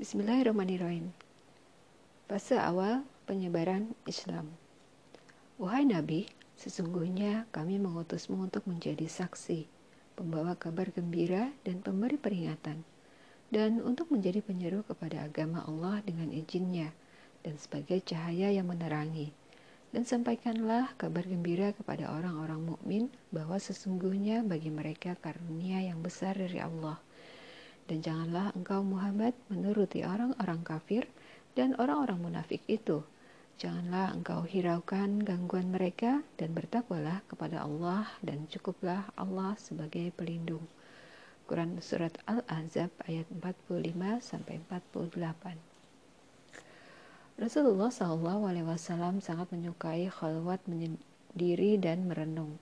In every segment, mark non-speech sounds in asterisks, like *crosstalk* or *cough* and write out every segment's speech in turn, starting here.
Bismillahirrahmanirrahim. Fase awal penyebaran Islam. Wahai Nabi, sesungguhnya kami mengutusmu untuk menjadi saksi, pembawa kabar gembira dan pemberi peringatan, dan untuk menjadi penyeru kepada agama Allah dengan izinnya, dan sebagai cahaya yang menerangi. Dan sampaikanlah kabar gembira kepada orang-orang mukmin bahwa sesungguhnya bagi mereka karunia yang besar dari Allah – dan janganlah engkau Muhammad menuruti orang-orang kafir dan orang-orang munafik itu. Janganlah engkau hiraukan gangguan mereka dan bertakwalah kepada Allah dan cukuplah Allah sebagai pelindung. Quran Surat Al-Ahzab ayat 45 sampai 48. Rasulullah SAW sangat menyukai khalwat menyendiri dan merenung.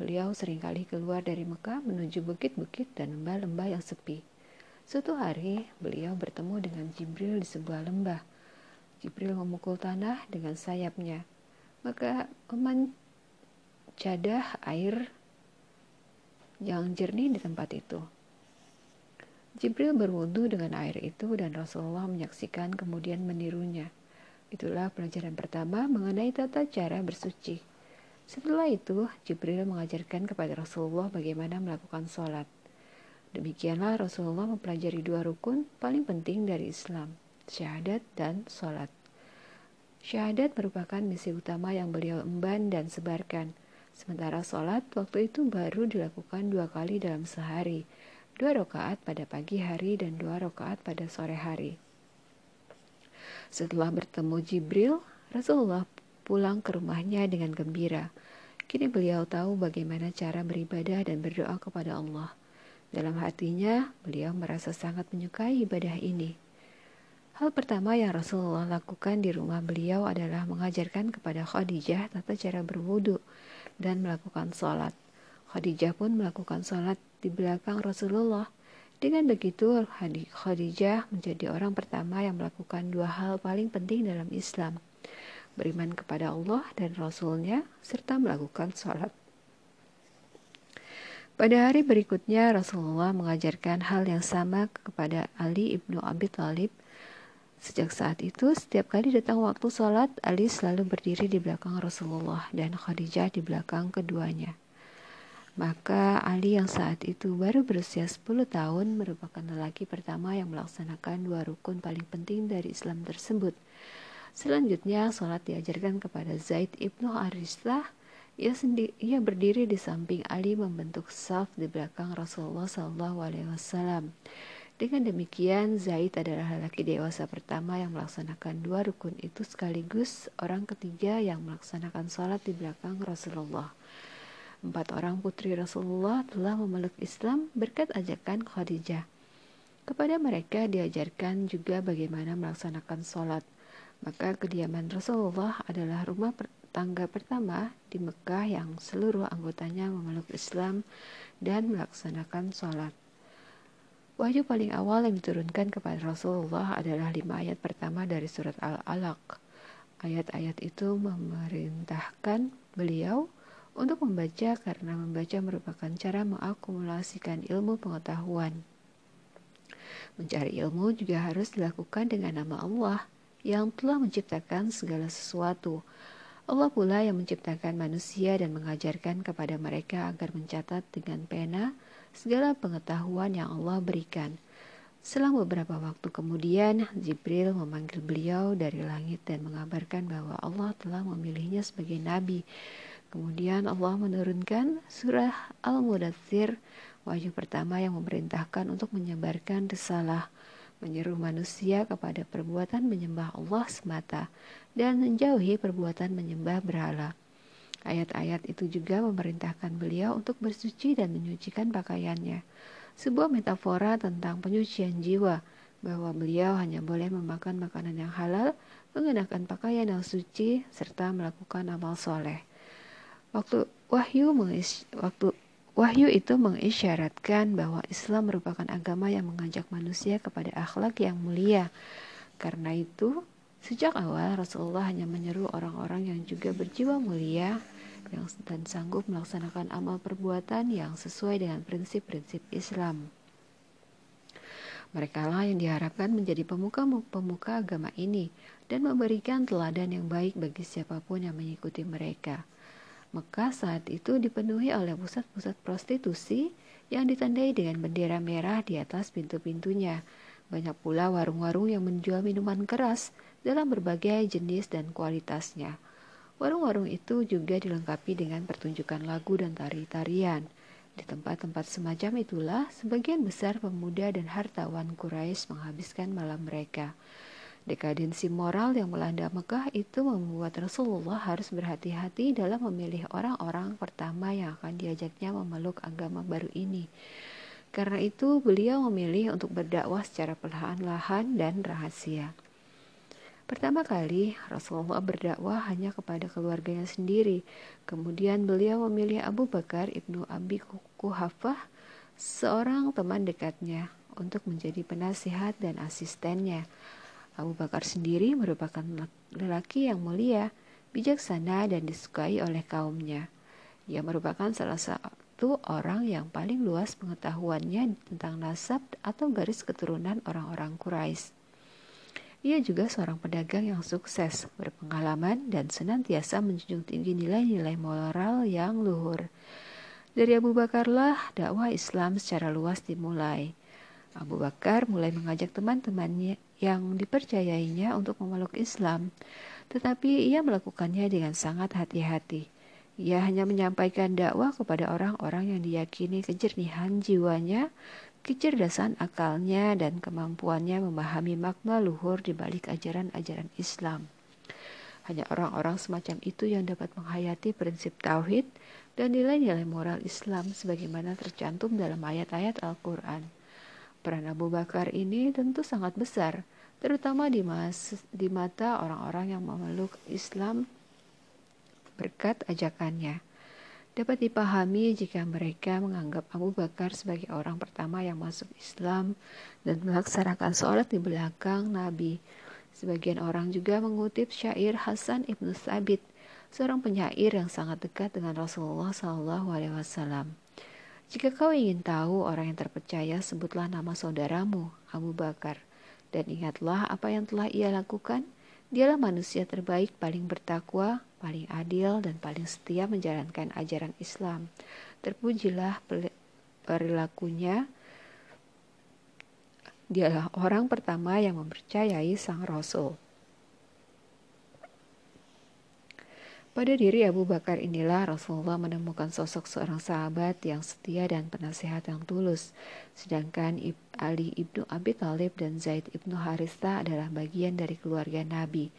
Beliau sering kali keluar dari Mekah menuju bukit-bukit dan lembah-lembah yang sepi. Suatu hari, beliau bertemu dengan Jibril di sebuah lembah. Jibril memukul tanah dengan sayapnya, maka memancadah air yang jernih di tempat itu. Jibril berwudu dengan air itu dan Rasulullah menyaksikan kemudian menirunya. Itulah pelajaran pertama mengenai tata cara bersuci. Setelah itu, Jibril mengajarkan kepada Rasulullah bagaimana melakukan sholat. Demikianlah Rasulullah mempelajari dua rukun paling penting dari Islam, syahadat dan sholat. Syahadat merupakan misi utama yang beliau emban dan sebarkan. Sementara sholat waktu itu baru dilakukan dua kali dalam sehari, dua rakaat pada pagi hari dan dua rakaat pada sore hari. Setelah bertemu Jibril, Rasulullah pulang ke rumahnya dengan gembira. Kini beliau tahu bagaimana cara beribadah dan berdoa kepada Allah. Dalam hatinya, beliau merasa sangat menyukai ibadah ini. Hal pertama yang Rasulullah lakukan di rumah beliau adalah mengajarkan kepada Khadijah tata cara berwudu dan melakukan sholat. Khadijah pun melakukan sholat di belakang Rasulullah. Dengan begitu, Khadijah menjadi orang pertama yang melakukan dua hal paling penting dalam Islam. Beriman kepada Allah dan Rasulnya, serta melakukan sholat. Pada hari berikutnya Rasulullah mengajarkan hal yang sama kepada Ali ibnu Abi Thalib. Sejak saat itu, setiap kali datang waktu sholat, Ali selalu berdiri di belakang Rasulullah dan Khadijah di belakang keduanya. Maka Ali yang saat itu baru berusia 10 tahun merupakan lelaki pertama yang melaksanakan dua rukun paling penting dari Islam tersebut. Selanjutnya, sholat diajarkan kepada Zaid ibnu Aristah ia, sendiri, ia berdiri di samping Ali membentuk saf di belakang Rasulullah SAW. Dengan demikian, Zaid adalah lelaki dewasa pertama yang melaksanakan dua rukun itu sekaligus orang ketiga yang melaksanakan sholat di belakang Rasulullah. Empat orang putri Rasulullah telah memeluk Islam berkat ajakan Khadijah. Kepada mereka diajarkan juga bagaimana melaksanakan sholat. Maka kediaman Rasulullah adalah rumah tangga pertama di Mekah yang seluruh anggotanya memeluk Islam dan melaksanakan sholat. Wahyu paling awal yang diturunkan kepada Rasulullah adalah lima ayat pertama dari surat Al-Alaq. Ayat-ayat itu memerintahkan beliau untuk membaca karena membaca merupakan cara mengakumulasikan ilmu pengetahuan. Mencari ilmu juga harus dilakukan dengan nama Allah yang telah menciptakan segala sesuatu, Allah pula yang menciptakan manusia dan mengajarkan kepada mereka agar mencatat dengan pena segala pengetahuan yang Allah berikan. Selang beberapa waktu kemudian, Jibril memanggil beliau dari langit dan mengabarkan bahwa Allah telah memilihnya sebagai nabi. Kemudian Allah menurunkan surah Al-Mudathir, wahyu pertama yang memerintahkan untuk menyebarkan risalah menyeru manusia kepada perbuatan menyembah Allah semata dan menjauhi perbuatan menyembah berhala. Ayat-ayat itu juga memerintahkan beliau untuk bersuci dan menyucikan pakaiannya. Sebuah metafora tentang penyucian jiwa, bahwa beliau hanya boleh memakan makanan yang halal, mengenakan pakaian yang suci, serta melakukan amal soleh. Waktu wahyu mengis, waktu Wahyu itu mengisyaratkan bahwa Islam merupakan agama yang mengajak manusia kepada akhlak yang mulia. Karena itu, sejak awal Rasulullah hanya menyeru orang-orang yang juga berjiwa mulia yang dan sanggup melaksanakan amal perbuatan yang sesuai dengan prinsip-prinsip Islam. Mereka lah yang diharapkan menjadi pemuka-pemuka agama ini dan memberikan teladan yang baik bagi siapa pun yang mengikuti mereka. Mekah saat itu dipenuhi oleh pusat-pusat prostitusi yang ditandai dengan bendera merah di atas pintu-pintunya. Banyak pula warung-warung yang menjual minuman keras dalam berbagai jenis dan kualitasnya. Warung-warung itu juga dilengkapi dengan pertunjukan lagu dan tari-tarian. Di tempat-tempat semacam itulah sebagian besar pemuda dan hartawan Quraisy menghabiskan malam mereka. Dekadensi moral yang melanda Mekah itu membuat Rasulullah harus berhati-hati dalam memilih orang-orang pertama yang akan diajaknya memeluk agama baru ini. Karena itu, beliau memilih untuk berdakwah secara perlahan-lahan dan rahasia. Pertama kali Rasulullah berdakwah hanya kepada keluarganya sendiri. Kemudian beliau memilih Abu Bakar ibnu Abi Kuhafah, seorang teman dekatnya, untuk menjadi penasihat dan asistennya. Abu Bakar sendiri merupakan lelaki yang mulia, bijaksana dan disukai oleh kaumnya. Ia merupakan salah satu orang yang paling luas pengetahuannya tentang nasab atau garis keturunan orang-orang Quraisy. Ia juga seorang pedagang yang sukses, berpengalaman, dan senantiasa menjunjung tinggi nilai-nilai moral yang luhur. Dari Abu Bakarlah dakwah Islam secara luas dimulai. Abu Bakar mulai mengajak teman-temannya yang dipercayainya untuk memeluk Islam, tetapi ia melakukannya dengan sangat hati-hati. Ia hanya menyampaikan dakwah kepada orang-orang yang diyakini kejernihan jiwanya kecerdasan akalnya dan kemampuannya memahami makna luhur di balik ajaran-ajaran Islam. Hanya orang-orang semacam itu yang dapat menghayati prinsip tauhid dan nilai-nilai moral Islam sebagaimana tercantum dalam ayat-ayat Al-Quran. Peran Abu Bakar ini tentu sangat besar, terutama di, mas, di mata orang-orang yang memeluk Islam berkat ajakannya dapat dipahami jika mereka menganggap Abu Bakar sebagai orang pertama yang masuk Islam dan melaksanakan sholat di belakang Nabi. Sebagian orang juga mengutip syair Hasan ibnu Sabit, seorang penyair yang sangat dekat dengan Rasulullah SAW. Jika kau ingin tahu orang yang terpercaya, sebutlah nama saudaramu, Abu Bakar, dan ingatlah apa yang telah ia lakukan. Dialah manusia terbaik, paling bertakwa, paling adil dan paling setia menjalankan ajaran Islam. Terpujilah perilakunya. Dialah orang pertama yang mempercayai sang Rasul. Pada diri Abu Bakar inilah Rasulullah menemukan sosok seorang sahabat yang setia dan penasehat yang tulus. Sedangkan Ali ibnu Abi Thalib dan Zaid ibnu Harista adalah bagian dari keluarga Nabi.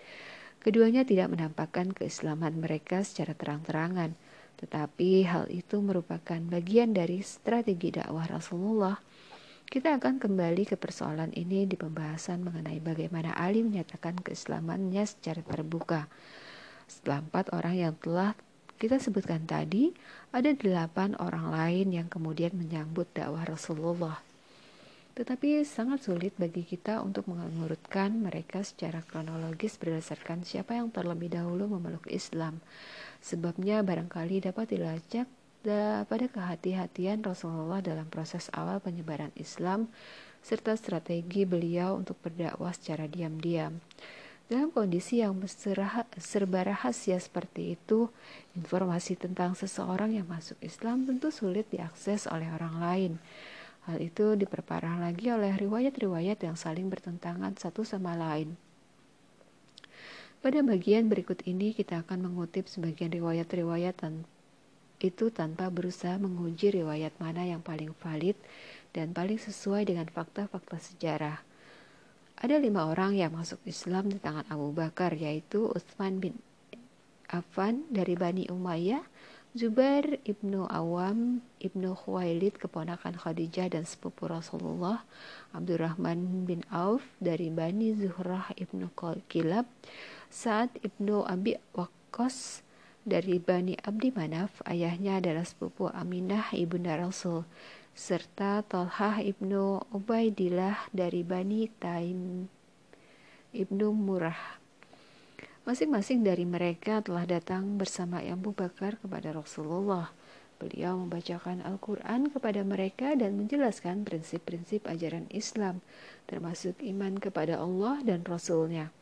Keduanya tidak menampakkan keislaman mereka secara terang-terangan, tetapi hal itu merupakan bagian dari strategi dakwah Rasulullah. Kita akan kembali ke persoalan ini di pembahasan mengenai bagaimana Ali menyatakan keislamannya secara terbuka. Setelah empat orang yang telah kita sebutkan tadi, ada delapan orang lain yang kemudian menyambut dakwah Rasulullah. Tetapi sangat sulit bagi kita untuk mengurutkan mereka secara kronologis berdasarkan siapa yang terlebih dahulu memeluk Islam. Sebabnya barangkali dapat dilacak pada kehati-hatian Rasulullah dalam proses awal penyebaran Islam serta strategi beliau untuk berdakwah secara diam-diam. Dalam kondisi yang serba rahasia seperti itu, informasi tentang seseorang yang masuk Islam tentu sulit diakses oleh orang lain. Hal itu diperparah lagi oleh riwayat-riwayat yang saling bertentangan satu sama lain. Pada bagian berikut ini kita akan mengutip sebagian riwayat-riwayat tan itu tanpa berusaha menguji riwayat mana yang paling valid dan paling sesuai dengan fakta-fakta sejarah. Ada lima orang yang masuk Islam di tangan Abu Bakar, yaitu Utsman bin Affan dari Bani Umayyah, Zubair ibnu Awam ibnu Khuwailid keponakan Khadijah dan sepupu Rasulullah Abdurrahman bin Auf dari Bani Zuhrah ibnu Kilab Sa'ad ibnu Abi Waqqas dari Bani Abdi Manaf ayahnya adalah sepupu Aminah ibunda Rasul serta Talhah ibnu Ubaidillah dari Bani Taim ibnu Murah Masing-masing dari mereka telah datang bersama Abu Bakar kepada Rasulullah. Beliau membacakan Al-Quran kepada mereka dan menjelaskan prinsip-prinsip ajaran Islam, termasuk iman kepada Allah dan Rasul-Nya.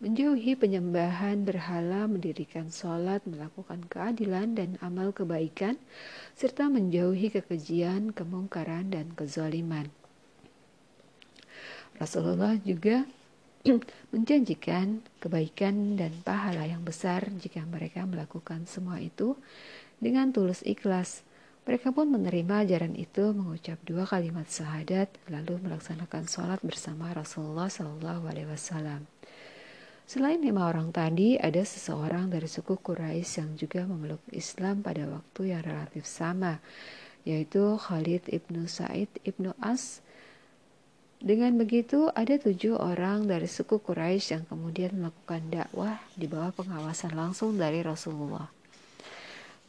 Menjauhi penyembahan berhala, mendirikan sholat, melakukan keadilan dan amal kebaikan, serta menjauhi kekejian, kemungkaran, dan kezaliman. Rasulullah juga *clears throat* menjanjikan kebaikan dan pahala yang besar jika mereka melakukan semua itu dengan tulus ikhlas. Mereka pun menerima ajaran itu, mengucap dua kalimat syahadat, lalu melaksanakan sholat bersama Rasulullah Shallallahu Alaihi Wasallam. Selain lima orang tadi, ada seseorang dari suku Quraisy yang juga memeluk Islam pada waktu yang relatif sama, yaitu Khalid ibnu Said ibnu As. Dengan begitu, ada tujuh orang dari suku Quraisy yang kemudian melakukan dakwah di bawah pengawasan langsung dari Rasulullah.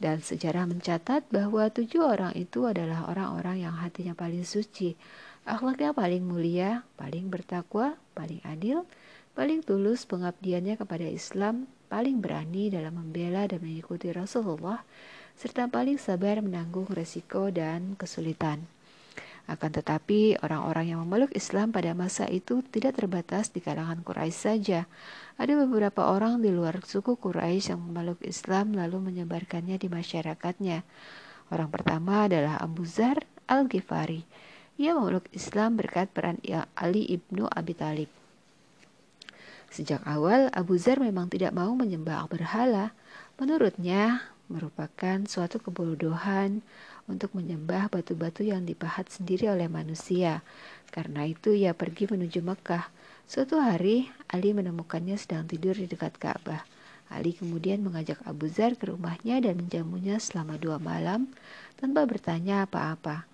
Dan sejarah mencatat bahwa tujuh orang itu adalah orang-orang yang hatinya paling suci, akhlaknya paling mulia, paling bertakwa, paling adil, paling tulus pengabdiannya kepada Islam, paling berani dalam membela dan mengikuti Rasulullah, serta paling sabar menanggung resiko dan kesulitan. Akan tetapi, orang-orang yang memeluk Islam pada masa itu tidak terbatas di kalangan Quraisy saja. Ada beberapa orang di luar suku Quraisy yang memeluk Islam lalu menyebarkannya di masyarakatnya. Orang pertama adalah Abu Zar Al-Ghifari. Ia memeluk Islam berkat peran Ali ibnu Abi Talib. Sejak awal, Abu Zar memang tidak mau menyembah berhala. Menurutnya, merupakan suatu kebodohan untuk menyembah batu-batu yang dipahat sendiri oleh manusia. Karena itu ia pergi menuju Mekah. Suatu hari, Ali menemukannya sedang tidur di dekat Ka'bah. Ali kemudian mengajak Abu Zar ke rumahnya dan menjamunya selama dua malam tanpa bertanya apa-apa.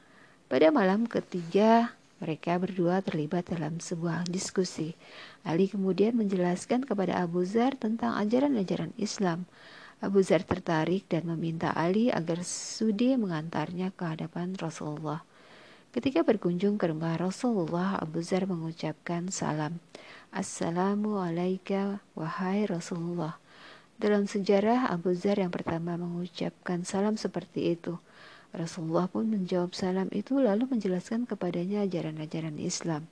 Pada malam ketiga, mereka berdua terlibat dalam sebuah diskusi. Ali kemudian menjelaskan kepada Abu Zar tentang ajaran-ajaran Islam. Abu Zar tertarik dan meminta Ali agar sudi mengantarnya ke hadapan Rasulullah. Ketika berkunjung ke rumah Rasulullah, Abu Zar mengucapkan salam. Assalamu alaika wahai Rasulullah. Dalam sejarah, Abu Zar yang pertama mengucapkan salam seperti itu. Rasulullah pun menjawab salam itu lalu menjelaskan kepadanya ajaran-ajaran Islam.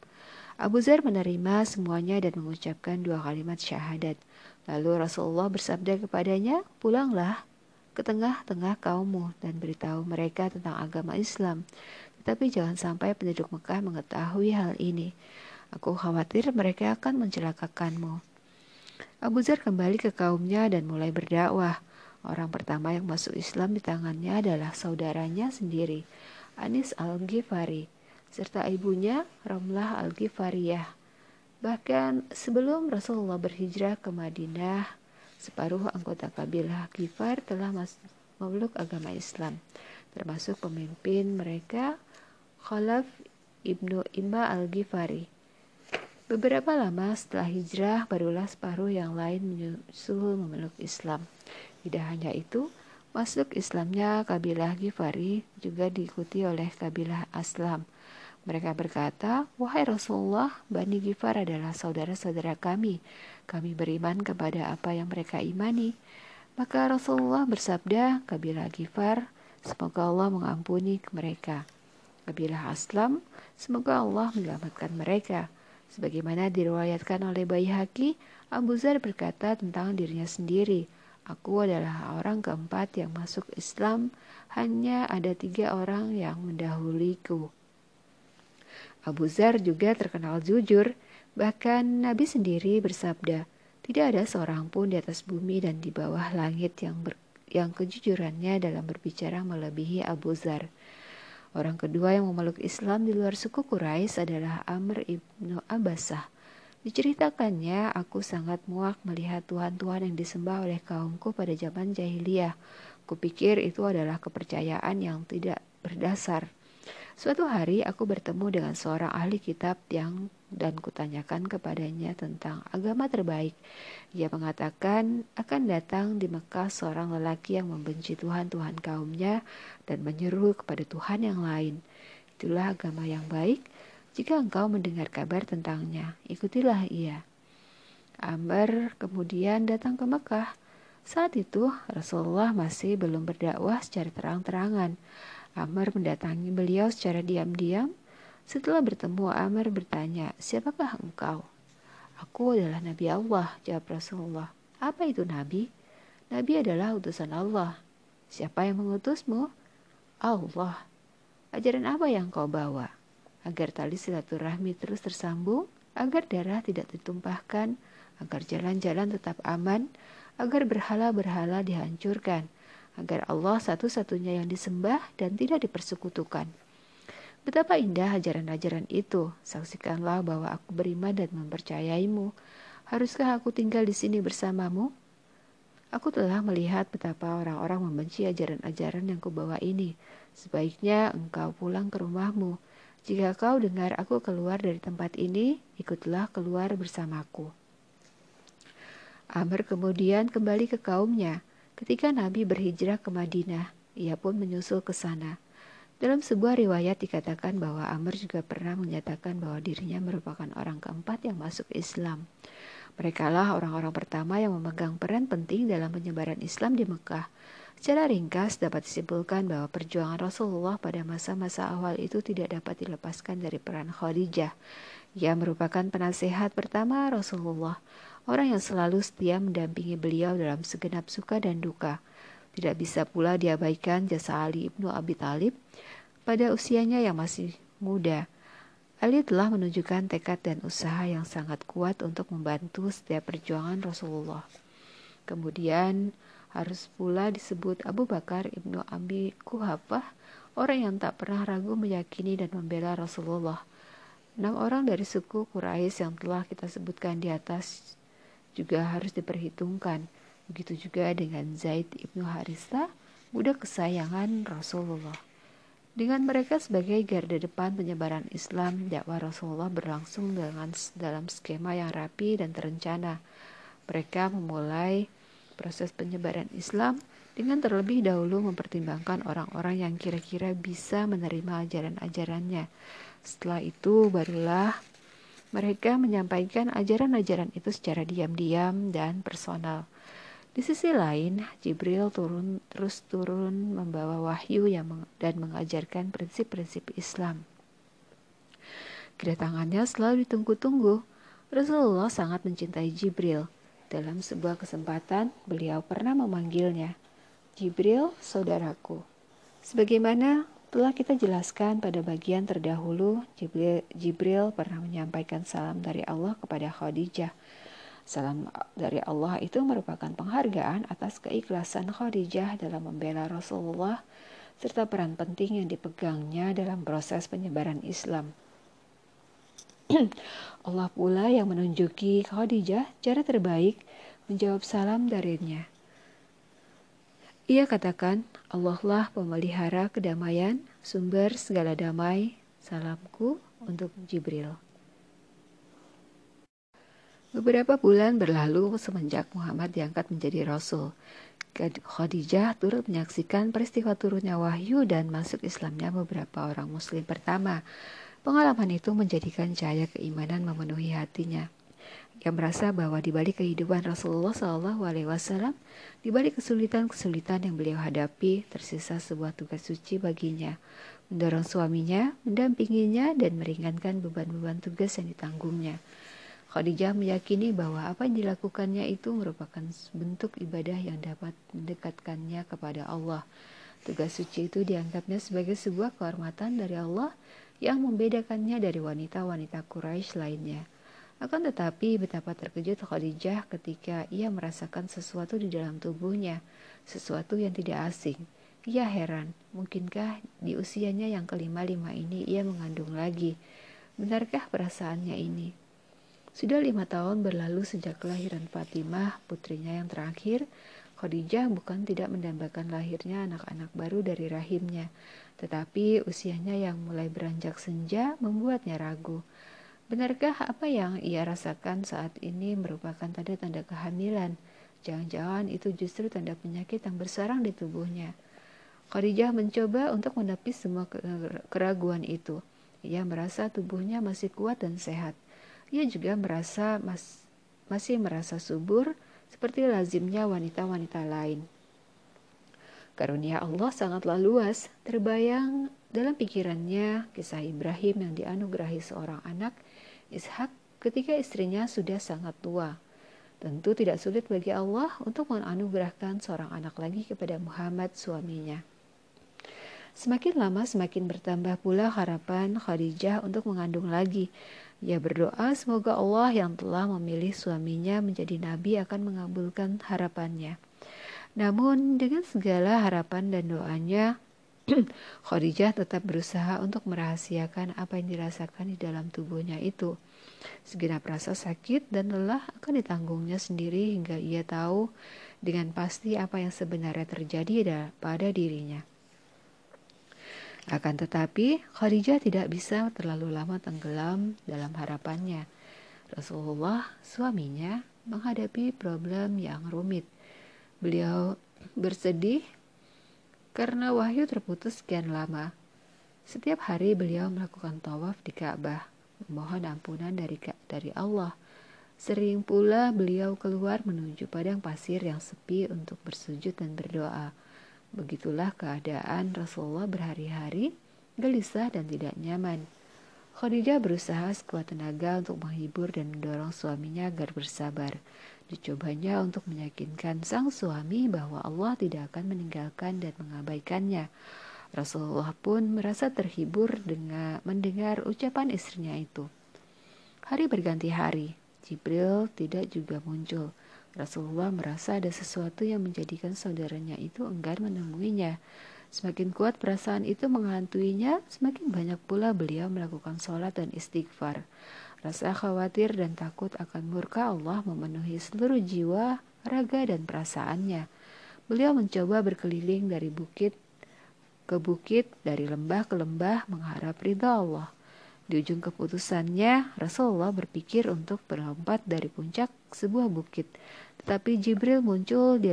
Abu Zar menerima semuanya dan mengucapkan dua kalimat syahadat. Lalu Rasulullah bersabda kepadanya, "Pulanglah ke tengah-tengah kaummu dan beritahu mereka tentang agama Islam. Tetapi jangan sampai penduduk Mekah mengetahui hal ini. Aku khawatir mereka akan mencelakakanmu." Abu Zar kembali ke kaumnya dan mulai berdakwah. Orang pertama yang masuk Islam di tangannya adalah saudaranya sendiri, Anis Al-Ghifari, serta ibunya Ramlah Al-Ghifariyah. Bahkan sebelum Rasulullah berhijrah ke Madinah, separuh anggota kabilah Ghifar telah memeluk agama Islam, termasuk pemimpin mereka Khalaf ibnu Imba Al-Ghifari. Beberapa lama setelah hijrah, barulah separuh yang lain menyusul memeluk Islam. Tidak hanya itu, masuk Islamnya kabilah Ghifari juga diikuti oleh kabilah Aslam. Mereka berkata, Wahai Rasulullah, Bani Ghifar adalah saudara-saudara kami. Kami beriman kepada apa yang mereka imani. Maka Rasulullah bersabda, kabilah Ghifar, semoga Allah mengampuni mereka. Kabilah Aslam, semoga Allah menyelamatkan mereka. Sebagaimana diriwayatkan oleh Bayhaqi, Abu Zar berkata tentang dirinya sendiri, Aku adalah orang keempat yang masuk Islam, hanya ada tiga orang yang mendahuliku. Abu Zar juga terkenal jujur, bahkan Nabi sendiri bersabda, tidak ada seorang pun di atas bumi dan di bawah langit yang ber, yang kejujurannya dalam berbicara melebihi Abu Zar. Orang kedua yang memeluk Islam di luar suku Quraisy adalah Amr ibnu Abbasah. Diceritakannya, aku sangat muak melihat Tuhan-Tuhan yang disembah oleh kaumku pada zaman jahiliyah. Kupikir itu adalah kepercayaan yang tidak berdasar. Suatu hari aku bertemu dengan seorang ahli kitab yang dan kutanyakan kepadanya tentang agama terbaik. Ia mengatakan akan datang di Mekah seorang lelaki yang membenci Tuhan-Tuhan kaumnya dan menyeru kepada Tuhan yang lain. Itulah agama yang baik jika engkau mendengar kabar tentangnya, ikutilah ia. Amr kemudian datang ke Mekah. Saat itu Rasulullah masih belum berdakwah secara terang-terangan. Amr mendatangi beliau secara diam-diam. Setelah bertemu, Amr bertanya, "Siapakah engkau?" "Aku adalah Nabi Allah," jawab Rasulullah. "Apa itu Nabi?" "Nabi adalah utusan Allah." "Siapa yang mengutusmu?" "Allah." "Ajaran apa yang kau bawa?" Agar tali silaturahmi terus tersambung, agar darah tidak ditumpahkan, agar jalan-jalan tetap aman, agar berhala-berhala dihancurkan, agar Allah satu-satunya yang disembah dan tidak dipersekutukan. Betapa indah ajaran-ajaran itu. Saksikanlah bahwa aku beriman dan mempercayaimu. Haruskah aku tinggal di sini bersamamu? Aku telah melihat betapa orang-orang membenci ajaran-ajaran yang kubawa ini. Sebaiknya engkau pulang ke rumahmu. Jika kau dengar aku keluar dari tempat ini, ikutlah keluar bersamaku. Amr kemudian kembali ke kaumnya. Ketika Nabi berhijrah ke Madinah, ia pun menyusul ke sana. Dalam sebuah riwayat dikatakan bahwa Amr juga pernah menyatakan bahwa dirinya merupakan orang keempat yang masuk Islam. Mereka lah orang-orang pertama yang memegang peran penting dalam penyebaran Islam di Mekah. Secara ringkas dapat disimpulkan bahwa perjuangan Rasulullah pada masa-masa awal itu tidak dapat dilepaskan dari peran Khadijah. Ia merupakan penasehat pertama Rasulullah orang yang selalu setia mendampingi beliau dalam segenap suka dan duka. Tidak bisa pula diabaikan jasa Ali ibnu Abi Talib pada usianya yang masih muda. Ali telah menunjukkan tekad dan usaha yang sangat kuat untuk membantu setiap perjuangan Rasulullah. Kemudian harus pula disebut Abu Bakar ibnu Abi Kuhafah, orang yang tak pernah ragu meyakini dan membela Rasulullah. Enam orang dari suku Quraisy yang telah kita sebutkan di atas juga harus diperhitungkan. Begitu juga dengan Zaid ibnu Harista, budak kesayangan Rasulullah. Dengan mereka sebagai garda depan penyebaran Islam, dakwah Rasulullah berlangsung dengan dalam skema yang rapi dan terencana. Mereka memulai proses penyebaran Islam dengan terlebih dahulu mempertimbangkan orang-orang yang kira-kira bisa menerima ajaran-ajarannya. Setelah itu barulah mereka menyampaikan ajaran-ajaran itu secara diam-diam dan personal. Di sisi lain, Jibril turun terus turun membawa wahyu yang meng, dan mengajarkan prinsip-prinsip Islam. Kedatangannya selalu ditunggu-tunggu. Rasulullah sangat mencintai Jibril. Dalam sebuah kesempatan, beliau pernah memanggilnya, "Jibril, saudaraku." Sebagaimana telah kita jelaskan pada bagian terdahulu, Jibril, Jibril pernah menyampaikan salam dari Allah kepada Khadijah. Salam dari Allah itu merupakan penghargaan atas keikhlasan Khadijah dalam membela Rasulullah serta peran penting yang dipegangnya dalam proses penyebaran Islam. *clears throat* Allah pula yang menunjuki Khadijah cara terbaik menjawab salam darinya. Ia katakan, Allah lah pemelihara kedamaian, sumber segala damai, salamku untuk Jibril. Beberapa bulan berlalu semenjak Muhammad diangkat menjadi Rasul. Khadijah turut menyaksikan peristiwa turunnya wahyu dan masuk Islamnya beberapa orang muslim pertama. Pengalaman itu menjadikan cahaya keimanan memenuhi hatinya. Ia merasa bahwa di balik kehidupan Rasulullah Shallallahu Alaihi Wasallam, di balik kesulitan-kesulitan yang beliau hadapi, tersisa sebuah tugas suci baginya, mendorong suaminya, mendampinginya, dan meringankan beban-beban tugas yang ditanggungnya. Khadijah meyakini bahwa apa yang dilakukannya itu merupakan bentuk ibadah yang dapat mendekatkannya kepada Allah. Tugas suci itu dianggapnya sebagai sebuah kehormatan dari Allah yang membedakannya dari wanita-wanita Quraisy lainnya. Akan tetapi betapa terkejut Khadijah ketika ia merasakan sesuatu di dalam tubuhnya, sesuatu yang tidak asing. Ia heran, mungkinkah di usianya yang kelima-lima ini ia mengandung lagi? Benarkah perasaannya ini? Sudah lima tahun berlalu sejak kelahiran Fatimah, putrinya yang terakhir, Khadijah bukan tidak mendambakan lahirnya anak-anak baru dari rahimnya, tetapi usianya yang mulai beranjak senja membuatnya ragu. Benarkah apa yang ia rasakan saat ini merupakan tanda-tanda kehamilan? Jangan-jangan itu justru tanda penyakit yang bersarang di tubuhnya. Khadijah mencoba untuk menepis semua keraguan itu. Ia merasa tubuhnya masih kuat dan sehat. Ia juga merasa mas, masih merasa subur seperti lazimnya wanita-wanita lain. Karunia Allah sangatlah luas, terbayang dalam pikirannya kisah Ibrahim yang dianugerahi seorang anak, Ishak, ketika istrinya sudah sangat tua. Tentu tidak sulit bagi Allah untuk menganugerahkan seorang anak lagi kepada Muhammad suaminya. Semakin lama semakin bertambah pula harapan Khadijah untuk mengandung lagi. Ia berdoa semoga Allah yang telah memilih suaminya menjadi nabi akan mengabulkan harapannya. Namun dengan segala harapan dan doanya, *clears throat* Khadijah tetap berusaha untuk merahasiakan apa yang dirasakan di dalam tubuhnya itu. Segenap rasa sakit dan lelah akan ditanggungnya sendiri hingga ia tahu dengan pasti apa yang sebenarnya terjadi pada dirinya. Akan tetapi, Khadijah tidak bisa terlalu lama tenggelam dalam harapannya. Rasulullah, suaminya, menghadapi problem yang rumit. Beliau bersedih karena wahyu terputus sekian lama. Setiap hari beliau melakukan tawaf di Ka'bah, memohon ampunan dari dari Allah. Sering pula beliau keluar menuju padang pasir yang sepi untuk bersujud dan berdoa. Begitulah keadaan Rasulullah berhari-hari, gelisah dan tidak nyaman. Khadijah berusaha sekuat tenaga untuk menghibur dan mendorong suaminya agar bersabar. Dicobanya untuk meyakinkan sang suami bahwa Allah tidak akan meninggalkan dan mengabaikannya. Rasulullah pun merasa terhibur dengan mendengar ucapan istrinya itu. Hari berganti hari, Jibril tidak juga muncul. Rasulullah merasa ada sesuatu yang menjadikan saudaranya itu enggan menemuinya. Semakin kuat perasaan itu menghantuinya, semakin banyak pula beliau melakukan sholat dan istighfar. Rasa khawatir dan takut akan murka Allah memenuhi seluruh jiwa, raga, dan perasaannya. Beliau mencoba berkeliling dari bukit ke bukit, dari lembah ke lembah, mengharap ridha Allah. Di ujung keputusannya, Rasulullah berpikir untuk berlompat dari puncak sebuah bukit. Tetapi Jibril muncul di,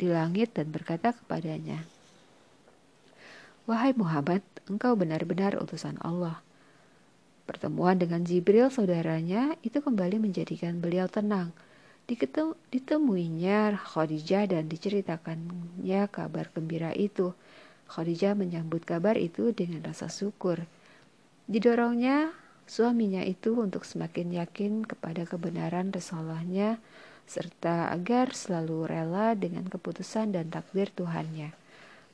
di langit dan berkata kepadanya, Wahai Muhammad, engkau benar-benar utusan Allah. Pertemuan dengan Jibril saudaranya itu kembali menjadikan beliau tenang. Ditemuinya Khadijah dan diceritakannya kabar gembira itu. Khadijah menyambut kabar itu dengan rasa syukur. Didorongnya suaminya itu untuk semakin yakin kepada kebenaran Rasulullah serta agar selalu rela dengan keputusan dan takdir Tuhannya.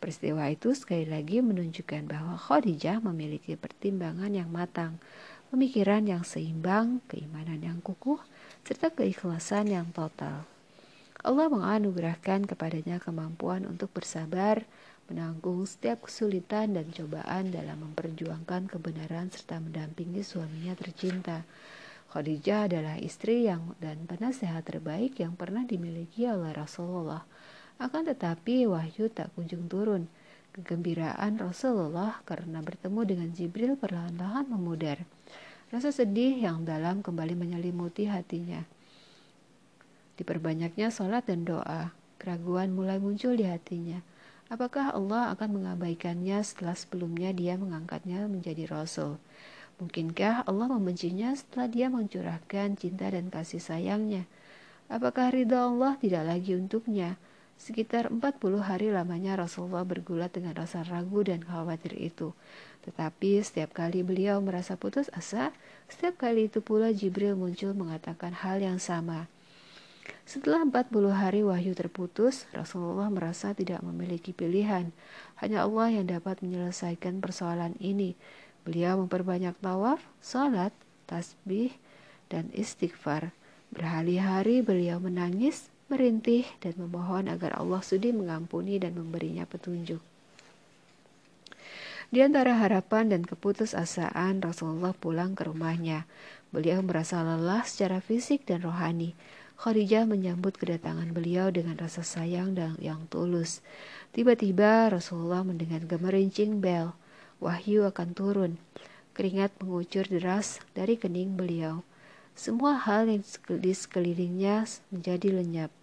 Peristiwa itu sekali lagi menunjukkan bahwa Khadijah memiliki pertimbangan yang matang, pemikiran yang seimbang, keimanan yang kukuh, serta keikhlasan yang total. Allah menganugerahkan kepadanya kemampuan untuk bersabar, menanggung setiap kesulitan dan cobaan dalam memperjuangkan kebenaran serta mendampingi suaminya tercinta. Khadijah adalah istri yang dan penasehat terbaik yang pernah dimiliki oleh Rasulullah. Akan tetapi wahyu tak kunjung turun. Kegembiraan Rasulullah karena bertemu dengan Jibril perlahan-lahan memudar. Rasa sedih yang dalam kembali menyelimuti hatinya. Diperbanyaknya sholat dan doa, keraguan mulai muncul di hatinya. Apakah Allah akan mengabaikannya setelah sebelumnya dia mengangkatnya menjadi Rasul? Mungkinkah Allah membencinya setelah dia mencurahkan cinta dan kasih sayangnya? Apakah ridha Allah tidak lagi untuknya? Sekitar 40 hari lamanya Rasulullah bergulat dengan rasa ragu dan khawatir itu. Tetapi setiap kali beliau merasa putus asa, setiap kali itu pula Jibril muncul mengatakan hal yang sama. Setelah 40 hari wahyu terputus, Rasulullah merasa tidak memiliki pilihan. Hanya Allah yang dapat menyelesaikan persoalan ini. Beliau memperbanyak tawaf, salat, tasbih, dan istighfar. Berhari-hari beliau menangis, merintih dan memohon agar Allah sudi mengampuni dan memberinya petunjuk. Di antara harapan dan keputusasaan Rasulullah pulang ke rumahnya. Beliau merasa lelah secara fisik dan rohani. Khadijah menyambut kedatangan beliau dengan rasa sayang dan yang tulus. Tiba-tiba Rasulullah mendengar gemerincing bel. Wahyu akan turun. Keringat mengucur deras dari kening beliau. Semua hal yang di sekelilingnya menjadi lenyap.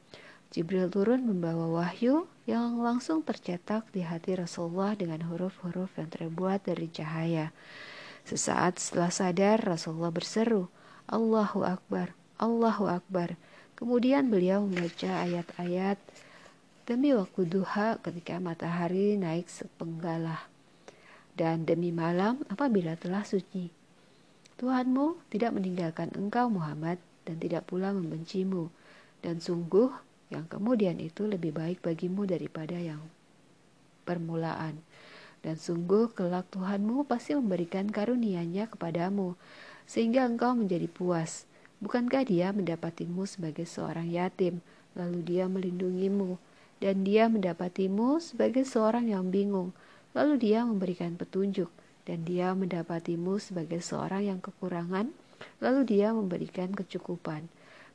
Jibril turun membawa wahyu yang langsung tercetak di hati Rasulullah dengan huruf-huruf yang terbuat dari cahaya. Sesaat setelah sadar, Rasulullah berseru, Allahu Akbar, Allahu Akbar. Kemudian beliau membaca ayat-ayat demi waktu duha ketika matahari naik sepenggalah dan demi malam apabila telah suci. Tuhanmu tidak meninggalkan engkau Muhammad dan tidak pula membencimu dan sungguh yang kemudian itu lebih baik bagimu daripada yang permulaan. Dan sungguh kelak Tuhanmu pasti memberikan karunia-Nya kepadamu sehingga engkau menjadi puas Bukankah dia mendapatimu sebagai seorang yatim, lalu dia melindungimu, dan dia mendapatimu sebagai seorang yang bingung, lalu dia memberikan petunjuk, dan dia mendapatimu sebagai seorang yang kekurangan, lalu dia memberikan kecukupan.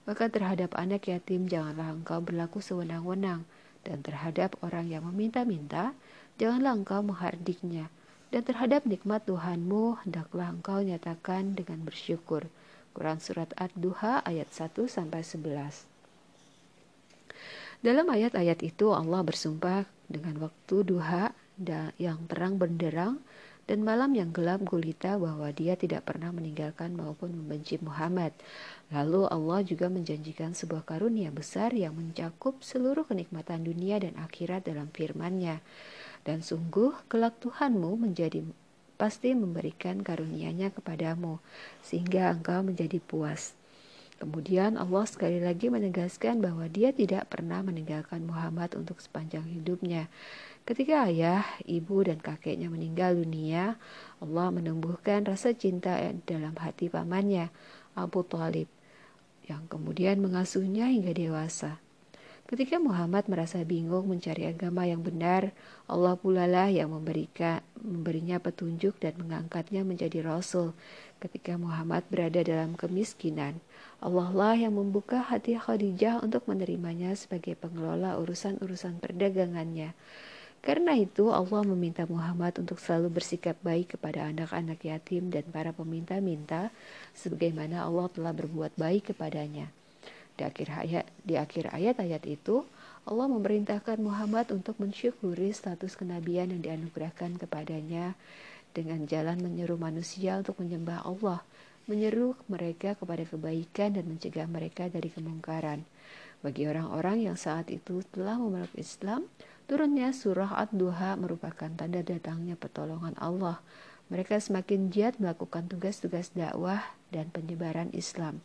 Maka terhadap anak yatim janganlah engkau berlaku sewenang-wenang, dan terhadap orang yang meminta-minta, janganlah engkau menghardiknya. Dan terhadap nikmat Tuhanmu, hendaklah engkau nyatakan dengan bersyukur.' Quran Surat Ad-Duha ayat 1 sampai 11. Dalam ayat-ayat itu Allah bersumpah dengan waktu duha yang terang benderang dan malam yang gelap gulita bahwa dia tidak pernah meninggalkan maupun membenci Muhammad. Lalu Allah juga menjanjikan sebuah karunia besar yang mencakup seluruh kenikmatan dunia dan akhirat dalam firman-Nya. Dan sungguh kelak Tuhanmu menjadi pasti memberikan karunia-Nya kepadamu, sehingga engkau menjadi puas. Kemudian Allah sekali lagi menegaskan bahwa dia tidak pernah meninggalkan Muhammad untuk sepanjang hidupnya. Ketika ayah, ibu, dan kakeknya meninggal dunia, Allah menumbuhkan rasa cinta dalam hati pamannya, Abu Talib, yang kemudian mengasuhnya hingga dewasa. Ketika Muhammad merasa bingung mencari agama yang benar, Allah pula lah yang memberikan, memberinya petunjuk dan mengangkatnya menjadi rasul. Ketika Muhammad berada dalam kemiskinan, Allah lah yang membuka hati Khadijah untuk menerimanya sebagai pengelola urusan-urusan perdagangannya. Karena itu Allah meminta Muhammad untuk selalu bersikap baik kepada anak-anak yatim dan para peminta-minta sebagaimana Allah telah berbuat baik kepadanya. Di akhir ayat di akhir ayat-ayat itu Allah memerintahkan Muhammad untuk mensyukuri status kenabian yang dianugerahkan kepadanya dengan jalan menyeru manusia untuk menyembah Allah, menyeru mereka kepada kebaikan dan mencegah mereka dari kemungkaran. Bagi orang-orang yang saat itu telah memeluk Islam, turunnya surah Ad-Duha merupakan tanda datangnya pertolongan Allah. Mereka semakin giat melakukan tugas-tugas dakwah dan penyebaran Islam.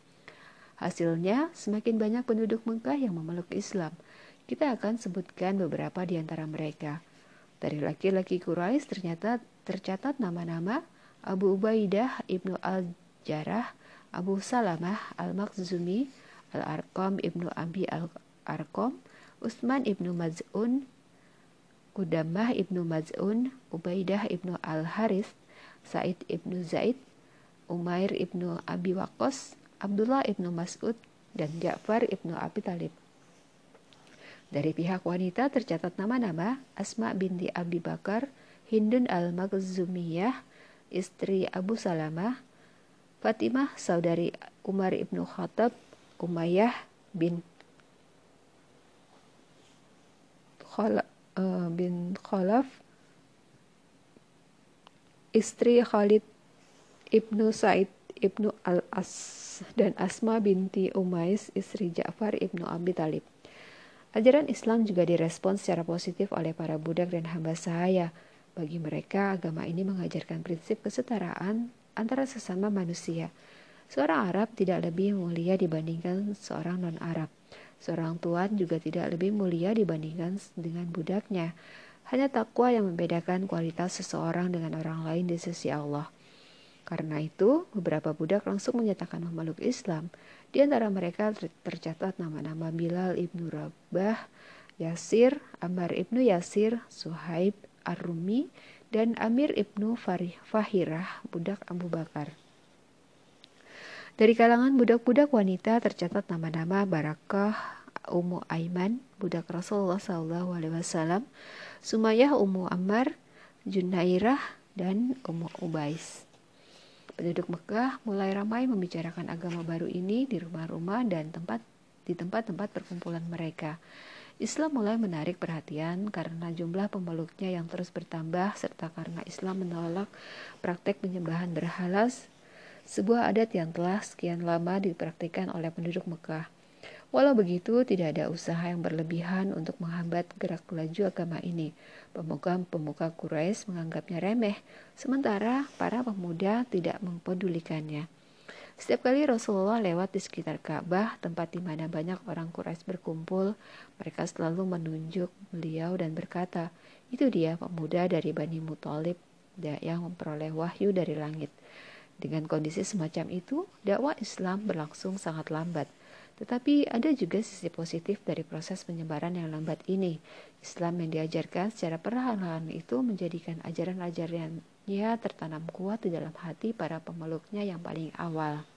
Hasilnya, semakin banyak penduduk Mekah yang memeluk Islam. Kita akan sebutkan beberapa di antara mereka. Dari laki-laki Quraisy ternyata tercatat nama-nama Abu Ubaidah ibnu Al-Jarrah, Abu Salamah Al-Makhzumi, Al-Arqam ibnu Abi Al-Arqam, Utsman ibnu Maz'un, Kudamah ibnu Maz'un, Ubaidah ibnu Al-Haris, Said ibnu Zaid, Umair ibnu Abi Waqqas, Abdullah ibnu Mas'ud, dan Ja'far ibnu Abi Talib. Dari pihak wanita tercatat nama-nama Asma binti Abi Bakar, Hindun al-Makhzumiyah, istri Abu Salamah, Fatimah saudari Umar ibnu Khattab, Umayyah bin Khala, uh, bin Khalaf, istri Khalid ibnu Said ibnu Al-As dan Asma binti Umais, istri Ja'far ibnu Abi Talib. Ajaran Islam juga direspon secara positif oleh para budak dan hamba sahaya. Bagi mereka, agama ini mengajarkan prinsip kesetaraan antara sesama manusia. Seorang Arab tidak lebih mulia dibandingkan seorang non-Arab. Seorang tuan juga tidak lebih mulia dibandingkan dengan budaknya. Hanya takwa yang membedakan kualitas seseorang dengan orang lain di sisi Allah. Karena itu, beberapa budak langsung menyatakan memeluk Islam. Di antara mereka tercatat nama-nama Bilal ibnu Rabah, Yasir, Ammar ibnu Yasir, Suhaib, Ar-Rumi, dan Amir ibnu Fahirah, budak Abu Bakar. Dari kalangan budak-budak wanita tercatat nama-nama Barakah, Ummu Aiman, budak Rasulullah SAW, Sumayyah Ummu Ammar, Junairah, dan Ummu Ubais. Penduduk Mekah mulai ramai membicarakan agama baru ini di rumah-rumah dan tempat di tempat-tempat perkumpulan mereka. Islam mulai menarik perhatian karena jumlah pemeluknya yang terus bertambah serta karena Islam menolak praktek penyembahan berhala, sebuah adat yang telah sekian lama dipraktikkan oleh penduduk Mekah. Walau begitu, tidak ada usaha yang berlebihan untuk menghambat gerak laju agama ini. Pemuka-pemuka Quraisy menganggapnya remeh, sementara para pemuda tidak mempedulikannya. Setiap kali Rasulullah lewat di sekitar Ka'bah, tempat di mana banyak orang Quraisy berkumpul, mereka selalu menunjuk beliau dan berkata, itu dia pemuda dari Bani Muthalib yang memperoleh wahyu dari langit. Dengan kondisi semacam itu, dakwah Islam berlangsung sangat lambat. Tetapi ada juga sisi positif dari proses penyebaran yang lambat ini. Islam yang diajarkan secara perlahan-lahan itu menjadikan ajaran-ajarannya tertanam kuat di dalam hati para pemeluknya yang paling awal.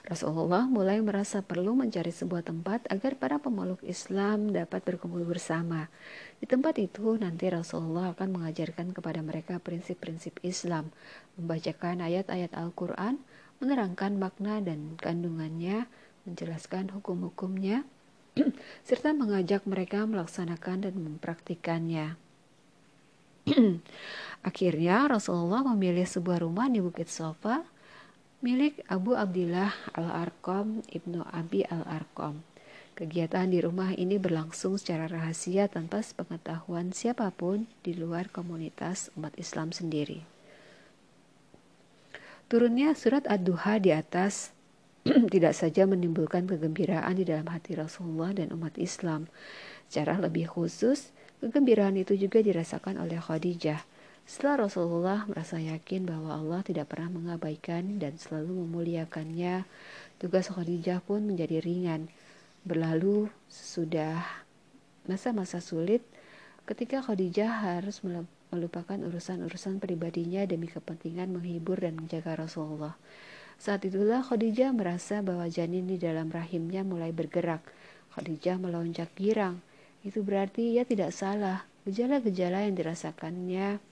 Rasulullah mulai merasa perlu mencari sebuah tempat agar para pemeluk Islam dapat berkumpul bersama. Di tempat itu nanti Rasulullah akan mengajarkan kepada mereka prinsip-prinsip Islam, membacakan ayat-ayat Al-Quran, menerangkan makna dan kandungannya, menjelaskan hukum-hukumnya, *clears throat* serta mengajak mereka melaksanakan dan mempraktikannya. *clears throat* Akhirnya Rasulullah memilih sebuah rumah di Bukit Sofa milik Abu Abdillah Al-Arqam Ibnu Abi Al-Arqam. Kegiatan di rumah ini berlangsung secara rahasia tanpa sepengetahuan siapa pun di luar komunitas umat Islam sendiri. Turunnya surat Ad-Duha di atas *clears throat* tidak saja menimbulkan kegembiraan di dalam hati Rasulullah dan umat Islam. Secara lebih khusus, kegembiraan itu juga dirasakan oleh Khadijah setelah Rasulullah merasa yakin bahwa Allah tidak pernah mengabaikan dan selalu memuliakannya, tugas Khadijah pun menjadi ringan. Berlalu sesudah masa-masa sulit, ketika Khadijah harus melupakan urusan-urusan pribadinya demi kepentingan menghibur dan menjaga Rasulullah. Saat itulah Khadijah merasa bahwa janin di dalam rahimnya mulai bergerak. Khadijah melonjak girang. Itu berarti ia tidak salah. Gejala-gejala yang dirasakannya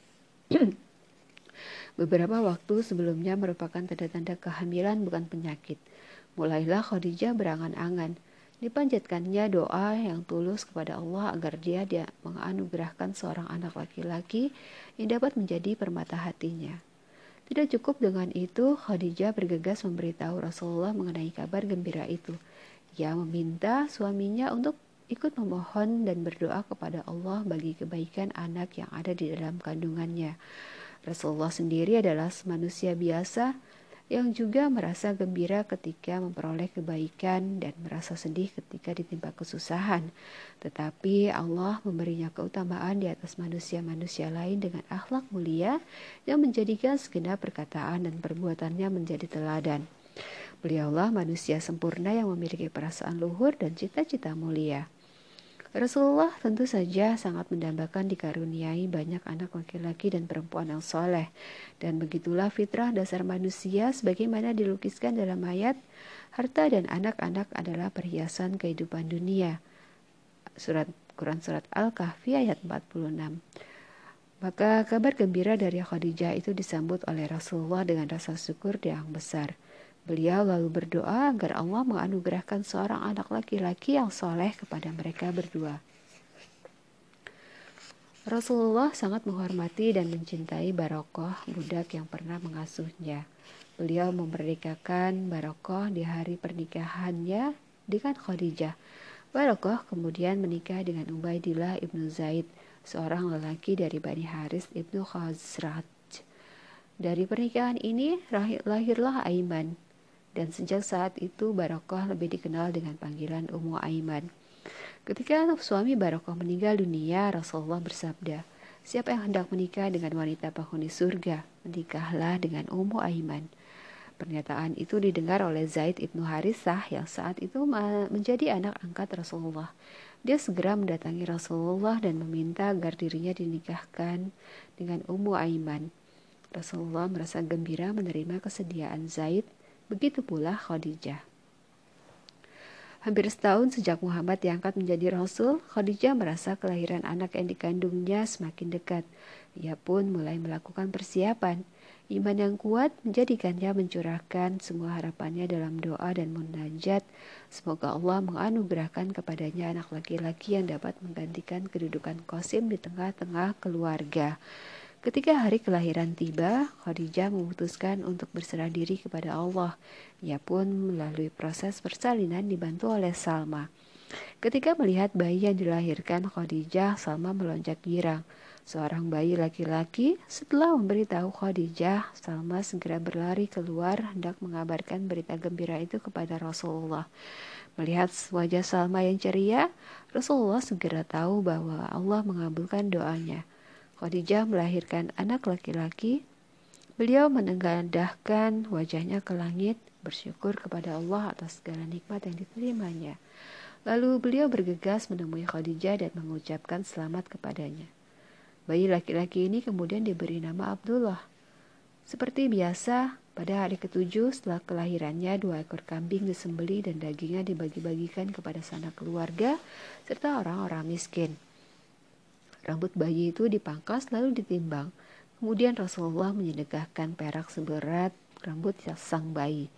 Beberapa waktu sebelumnya merupakan tanda-tanda kehamilan bukan penyakit. Mulailah Khadijah berangan-angan. Dipanjatkannya doa yang tulus kepada Allah agar dia, dia menganugerahkan seorang anak laki-laki yang dapat menjadi permata hatinya. Tidak cukup dengan itu, Khadijah bergegas memberitahu Rasulullah mengenai kabar gembira itu. Ia meminta suaminya untuk ikut memohon dan berdoa kepada Allah bagi kebaikan anak yang ada di dalam kandungannya. Rasulullah sendiri adalah manusia biasa yang juga merasa gembira ketika memperoleh kebaikan dan merasa sedih ketika ditimpa kesusahan. Tetapi Allah memberinya keutamaan di atas manusia-manusia lain dengan akhlak mulia yang menjadikan segenap perkataan dan perbuatannya menjadi teladan. Beliaulah manusia sempurna yang memiliki perasaan luhur dan cita-cita mulia. Rasulullah tentu saja sangat mendambakan dikaruniai banyak anak laki-laki dan perempuan yang soleh. Dan begitulah fitrah dasar manusia sebagaimana dilukiskan dalam ayat, harta dan anak-anak adalah perhiasan kehidupan dunia. Surat Quran Surat Al-Kahfi ayat 46. Maka kabar gembira dari Khadijah itu disambut oleh Rasulullah dengan rasa syukur yang besar. Beliau lalu berdoa agar Allah menganugerahkan seorang anak laki-laki yang soleh kepada mereka berdua. Rasulullah sangat menghormati dan mencintai Barokoh, budak yang pernah mengasuhnya. Beliau memerdekakan Barokoh di hari pernikahannya dengan Khadijah. Barokoh kemudian menikah dengan Ubaidillah ibnu Zaid, seorang lelaki dari Bani Haris ibnu Khazraj. Dari pernikahan ini lahirlah Aiman, dan sejak saat itu Barokoh lebih dikenal dengan panggilan Ummu Aiman. Ketika suami Barokoh meninggal dunia, Rasulullah bersabda, Siapa yang hendak menikah dengan wanita penghuni surga, menikahlah dengan Ummu Aiman. Pernyataan itu didengar oleh Zaid ibnu Harisah yang saat itu menjadi anak angkat Rasulullah. Dia segera mendatangi Rasulullah dan meminta agar dirinya dinikahkan dengan Ummu Aiman. Rasulullah merasa gembira menerima kesediaan Zaid Begitu pula Khadijah. Hampir setahun sejak Muhammad diangkat menjadi Rasul, Khadijah merasa kelahiran anak yang dikandungnya semakin dekat. Ia pun mulai melakukan persiapan. Iman yang kuat menjadikannya mencurahkan semua harapannya dalam doa dan munajat. Semoga Allah menganugerahkan kepadanya anak laki-laki yang dapat menggantikan kedudukan Qasim di tengah-tengah keluarga. Ketika hari kelahiran tiba, Khadijah memutuskan untuk berserah diri kepada Allah. Ia pun melalui proses persalinan dibantu oleh Salma. Ketika melihat bayi yang dilahirkan Khadijah, Salma melonjak girang. Seorang bayi laki-laki setelah memberitahu Khadijah, Salma segera berlari keluar hendak mengabarkan berita gembira itu kepada Rasulullah. Melihat wajah Salma yang ceria, Rasulullah segera tahu bahwa Allah mengabulkan doanya. Khadijah melahirkan anak laki-laki. Beliau menengadahkan wajahnya ke langit, bersyukur kepada Allah atas segala nikmat yang diterimanya. Lalu beliau bergegas menemui Khadijah dan mengucapkan selamat kepadanya. Bayi laki-laki ini kemudian diberi nama Abdullah. Seperti biasa, pada hari ketujuh setelah kelahirannya, dua ekor kambing disembeli dan dagingnya dibagi-bagikan kepada sanak keluarga serta orang-orang miskin. Rambut bayi itu dipangkas lalu ditimbang. Kemudian Rasulullah menyedekahkan perak seberat rambut sang bayi.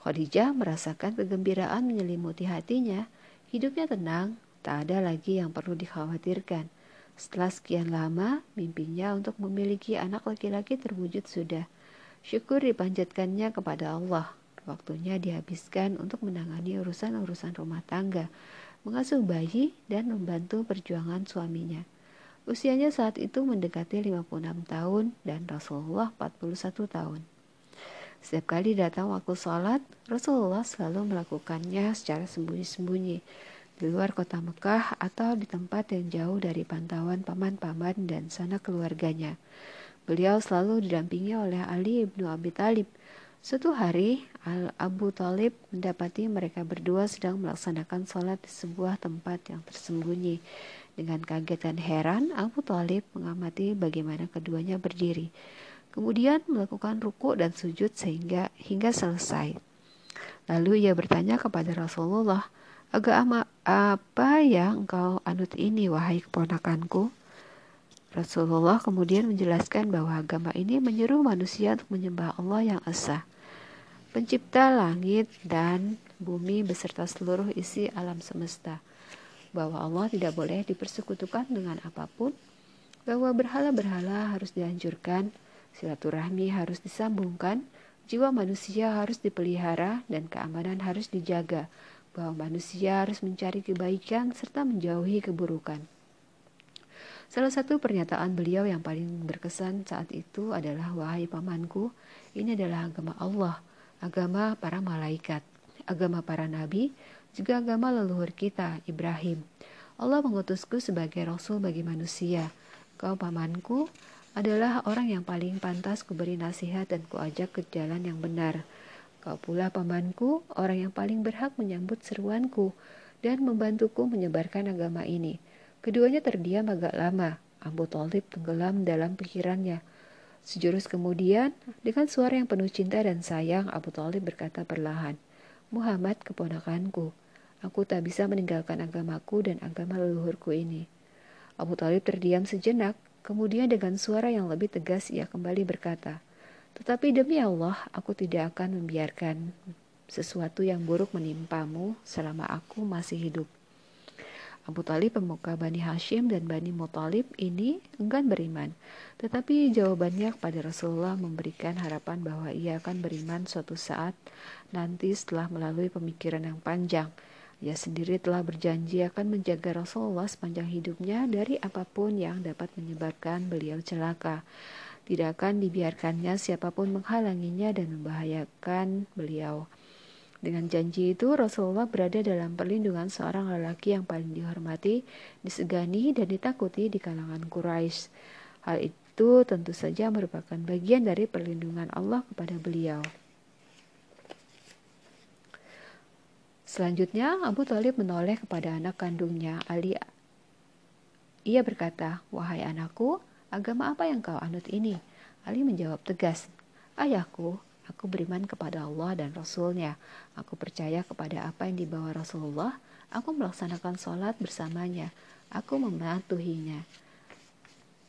Khadijah merasakan kegembiraan menyelimuti hatinya. Hidupnya tenang, tak ada lagi yang perlu dikhawatirkan. Setelah sekian lama, mimpinya untuk memiliki anak laki-laki terwujud sudah. Syukur dipanjatkannya kepada Allah. Waktunya dihabiskan untuk menangani urusan-urusan rumah tangga, mengasuh bayi, dan membantu perjuangan suaminya. Usianya saat itu mendekati 56 tahun dan Rasulullah 41 tahun. Setiap kali datang waktu sholat, Rasulullah selalu melakukannya secara sembunyi-sembunyi di luar kota Mekah atau di tempat yang jauh dari pantauan paman-paman dan sanak keluarganya. Beliau selalu didampingi oleh Ali ibnu Abi Talib. Suatu hari, Al Abu Talib mendapati mereka berdua sedang melaksanakan sholat di sebuah tempat yang tersembunyi. Dengan kaget dan heran, Abu Talib mengamati bagaimana keduanya berdiri. Kemudian melakukan ruku dan sujud sehingga hingga selesai. Lalu ia bertanya kepada Rasulullah, Agama apa yang engkau anut ini, wahai keponakanku? Rasulullah kemudian menjelaskan bahwa agama ini menyeru manusia untuk menyembah Allah yang esa, pencipta langit dan bumi beserta seluruh isi alam semesta, bahwa Allah tidak boleh dipersekutukan dengan apa pun, bahwa berhala-berhala harus dihancurkan, silaturahmi harus disambungkan, jiwa manusia harus dipelihara, dan keamanan harus dijaga bahwa manusia harus mencari kebaikan serta menjauhi keburukan. Salah satu pernyataan beliau yang paling berkesan saat itu adalah wahai pamanku, ini adalah agama Allah, agama para malaikat, agama para nabi, juga agama leluhur kita, Ibrahim. Allah mengutusku sebagai rasul bagi manusia. Kau pamanku adalah orang yang paling pantas kuberi nasihat dan kuajak ke jalan yang benar. Kau pula pamanku, orang yang paling berhak menyambut seruanku dan membantuku menyebarkan agama ini. Keduanya terdiam agak lama. Abu Talib tenggelam dalam pikirannya. Sejurus kemudian, dengan suara yang penuh cinta dan sayang, Abu Talib berkata perlahan, Muhammad keponakanku, aku tak bisa meninggalkan agamaku dan agama leluhurku ini. Abu Talib terdiam sejenak, kemudian dengan suara yang lebih tegas ia kembali berkata, tetapi demi Allah, aku tidak akan membiarkan sesuatu yang buruk menimpamu selama aku masih hidup. Abu Talib pemuka Bani Hashim dan Bani Muthalib ini enggan beriman. Tetapi jawabannya kepada Rasulullah memberikan harapan bahwa ia akan beriman suatu saat nanti setelah melalui pemikiran yang panjang. Ia sendiri telah berjanji akan menjaga Rasulullah sepanjang hidupnya dari apa pun yang dapat menyebabkan beliau celaka. Tidak akan dibiarkannya siapa pun menghalanginya dan membahayakan beliau. Dengan janji itu, Rasulullah berada dalam perlindungan seorang lelaki yang paling dihormati, disegani, dan ditakuti di kalangan Quraisy. Hal itu tentu saja merupakan bagian dari perlindungan Allah kepada beliau. Selanjutnya, Abu Talib menoleh kepada anak kandungnya, Ali. Ia berkata, Wahai anakku, Agama apa yang kau anut ini? Ali menjawab tegas, Ayahku, aku beriman kepada Allah dan Rasulnya. Aku percaya kepada apa yang dibawa Rasulullah. Aku melaksanakan sholat bersamanya. Aku mematuhinya.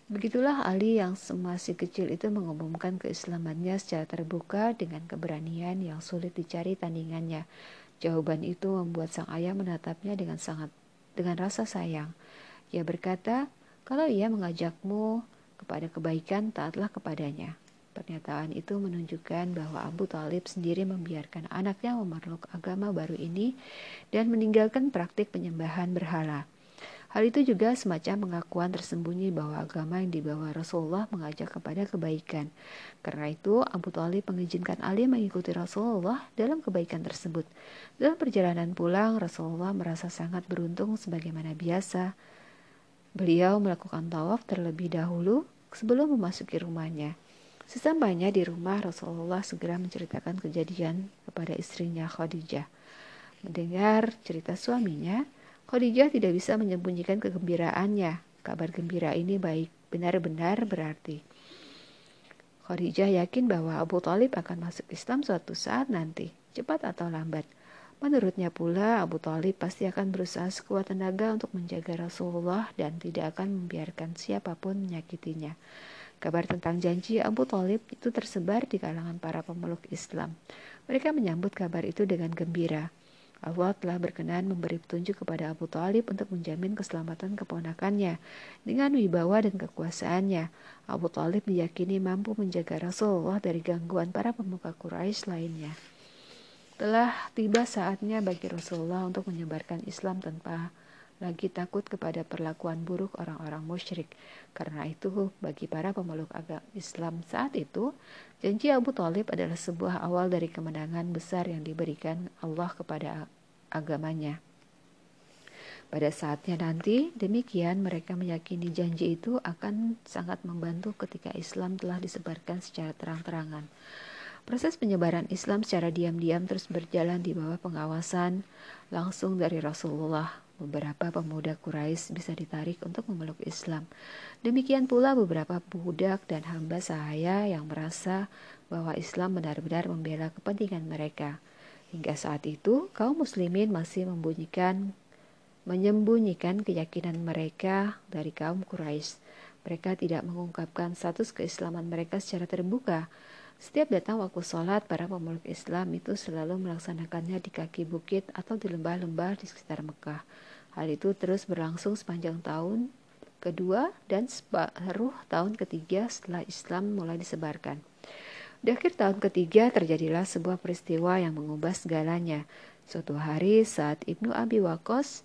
Begitulah Ali yang masih kecil itu mengumumkan keislamannya secara terbuka dengan keberanian yang sulit dicari tandingannya. Jawaban itu membuat sang ayah menatapnya dengan sangat dengan rasa sayang. Ia berkata, kalau ia mengajakmu kepada kebaikan, taatlah kepadanya. Pernyataan itu menunjukkan bahwa Abu Talib sendiri membiarkan anaknya memeluk agama baru ini dan meninggalkan praktik penyembahan berhala. Hal itu juga semacam pengakuan tersembunyi bahwa agama yang dibawa Rasulullah mengajak kepada kebaikan. Karena itu, Abu Talib mengizinkan Ali mengikuti Rasulullah dalam kebaikan tersebut. Dalam perjalanan pulang, Rasulullah merasa sangat beruntung sebagaimana biasa. Beliau melakukan tawaf terlebih dahulu sebelum memasuki rumahnya. Sesampainya di rumah, Rasulullah segera menceritakan kejadian kepada istrinya Khadijah. Mendengar cerita suaminya, Khadijah tidak bisa menyembunyikan kegembiraannya. Kabar gembira ini baik, benar-benar berarti. Khadijah yakin bahwa Abu Talib akan masuk Islam suatu saat nanti, cepat atau lambat. Menurutnya pula, Abu Talib pasti akan berusaha sekuat tenaga untuk menjaga Rasulullah dan tidak akan membiarkan siapa pun menyakitinya. Kabar tentang janji Abu Talib itu tersebar di kalangan para pemeluk Islam. Mereka menyambut kabar itu dengan gembira. Allah telah berkenan memberi petunjuk kepada Abu Talib untuk menjamin keselamatan keponakannya. Dengan wibawa dan kekuasaannya, Abu Talib diyakini mampu menjaga Rasulullah dari gangguan para pemuka Quraisy lainnya. Telah tiba saatnya bagi Rasulullah untuk menyebarkan Islam tanpa lagi takut kepada perlakuan buruk orang-orang musyrik. Karena itu, bagi para pemeluk agama Islam saat itu, janji Abu Talib adalah sebuah awal dari kemenangan besar yang diberikan Allah kepada agamanya. Pada saatnya nanti, demikian mereka meyakini janji itu akan sangat membantu ketika Islam telah disebarkan secara terang-terangan. Proses penyebaran Islam secara diam-diam terus berjalan di bawah pengawasan langsung dari Rasulullah beberapa pemuda Quraisy bisa ditarik untuk memeluk Islam. Demikian pula beberapa budak dan hamba sahaya yang merasa bahwa Islam benar-benar membela kepentingan mereka. Hingga saat itu, kaum muslimin masih membunyikan menyembunyikan keyakinan mereka dari kaum Quraisy. Mereka tidak mengungkapkan status keislaman mereka secara terbuka. Setiap datang waktu sholat, para pemeluk Islam itu selalu melaksanakannya di kaki bukit atau di lembah-lembah di sekitar Mekah. Hal itu terus berlangsung sepanjang tahun kedua dan separuh tahun ketiga setelah Islam mulai disebarkan. Di akhir tahun ketiga terjadilah sebuah peristiwa yang mengubah segalanya. Suatu hari saat Ibnu Abi Waqqas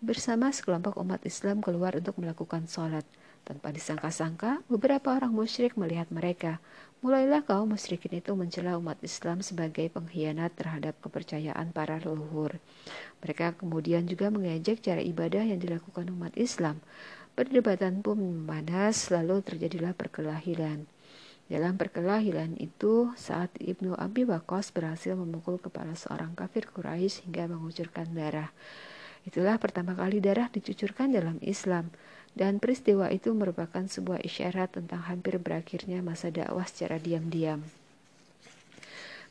bersama sekelompok umat Islam keluar untuk melakukan sholat. Tanpa disangka-sangka, beberapa orang musyrik melihat mereka. Mulailah kaum musyrikin itu mencela umat Islam sebagai pengkhianat terhadap kepercayaan para leluhur. Mereka kemudian juga mengejek cara ibadah yang dilakukan umat Islam. Perdebatan pun memanas, lalu terjadilah perkelahian. Dalam perkelahian itu, saat Ibnu Abi Waqqas berhasil memukul kepala seorang kafir Quraisy hingga mengucurkan darah. Itulah pertama kali darah dicucurkan dalam Islam. Dan peristiwa itu merupakan sebuah isyarat tentang hampir berakhirnya masa dakwah secara diam-diam.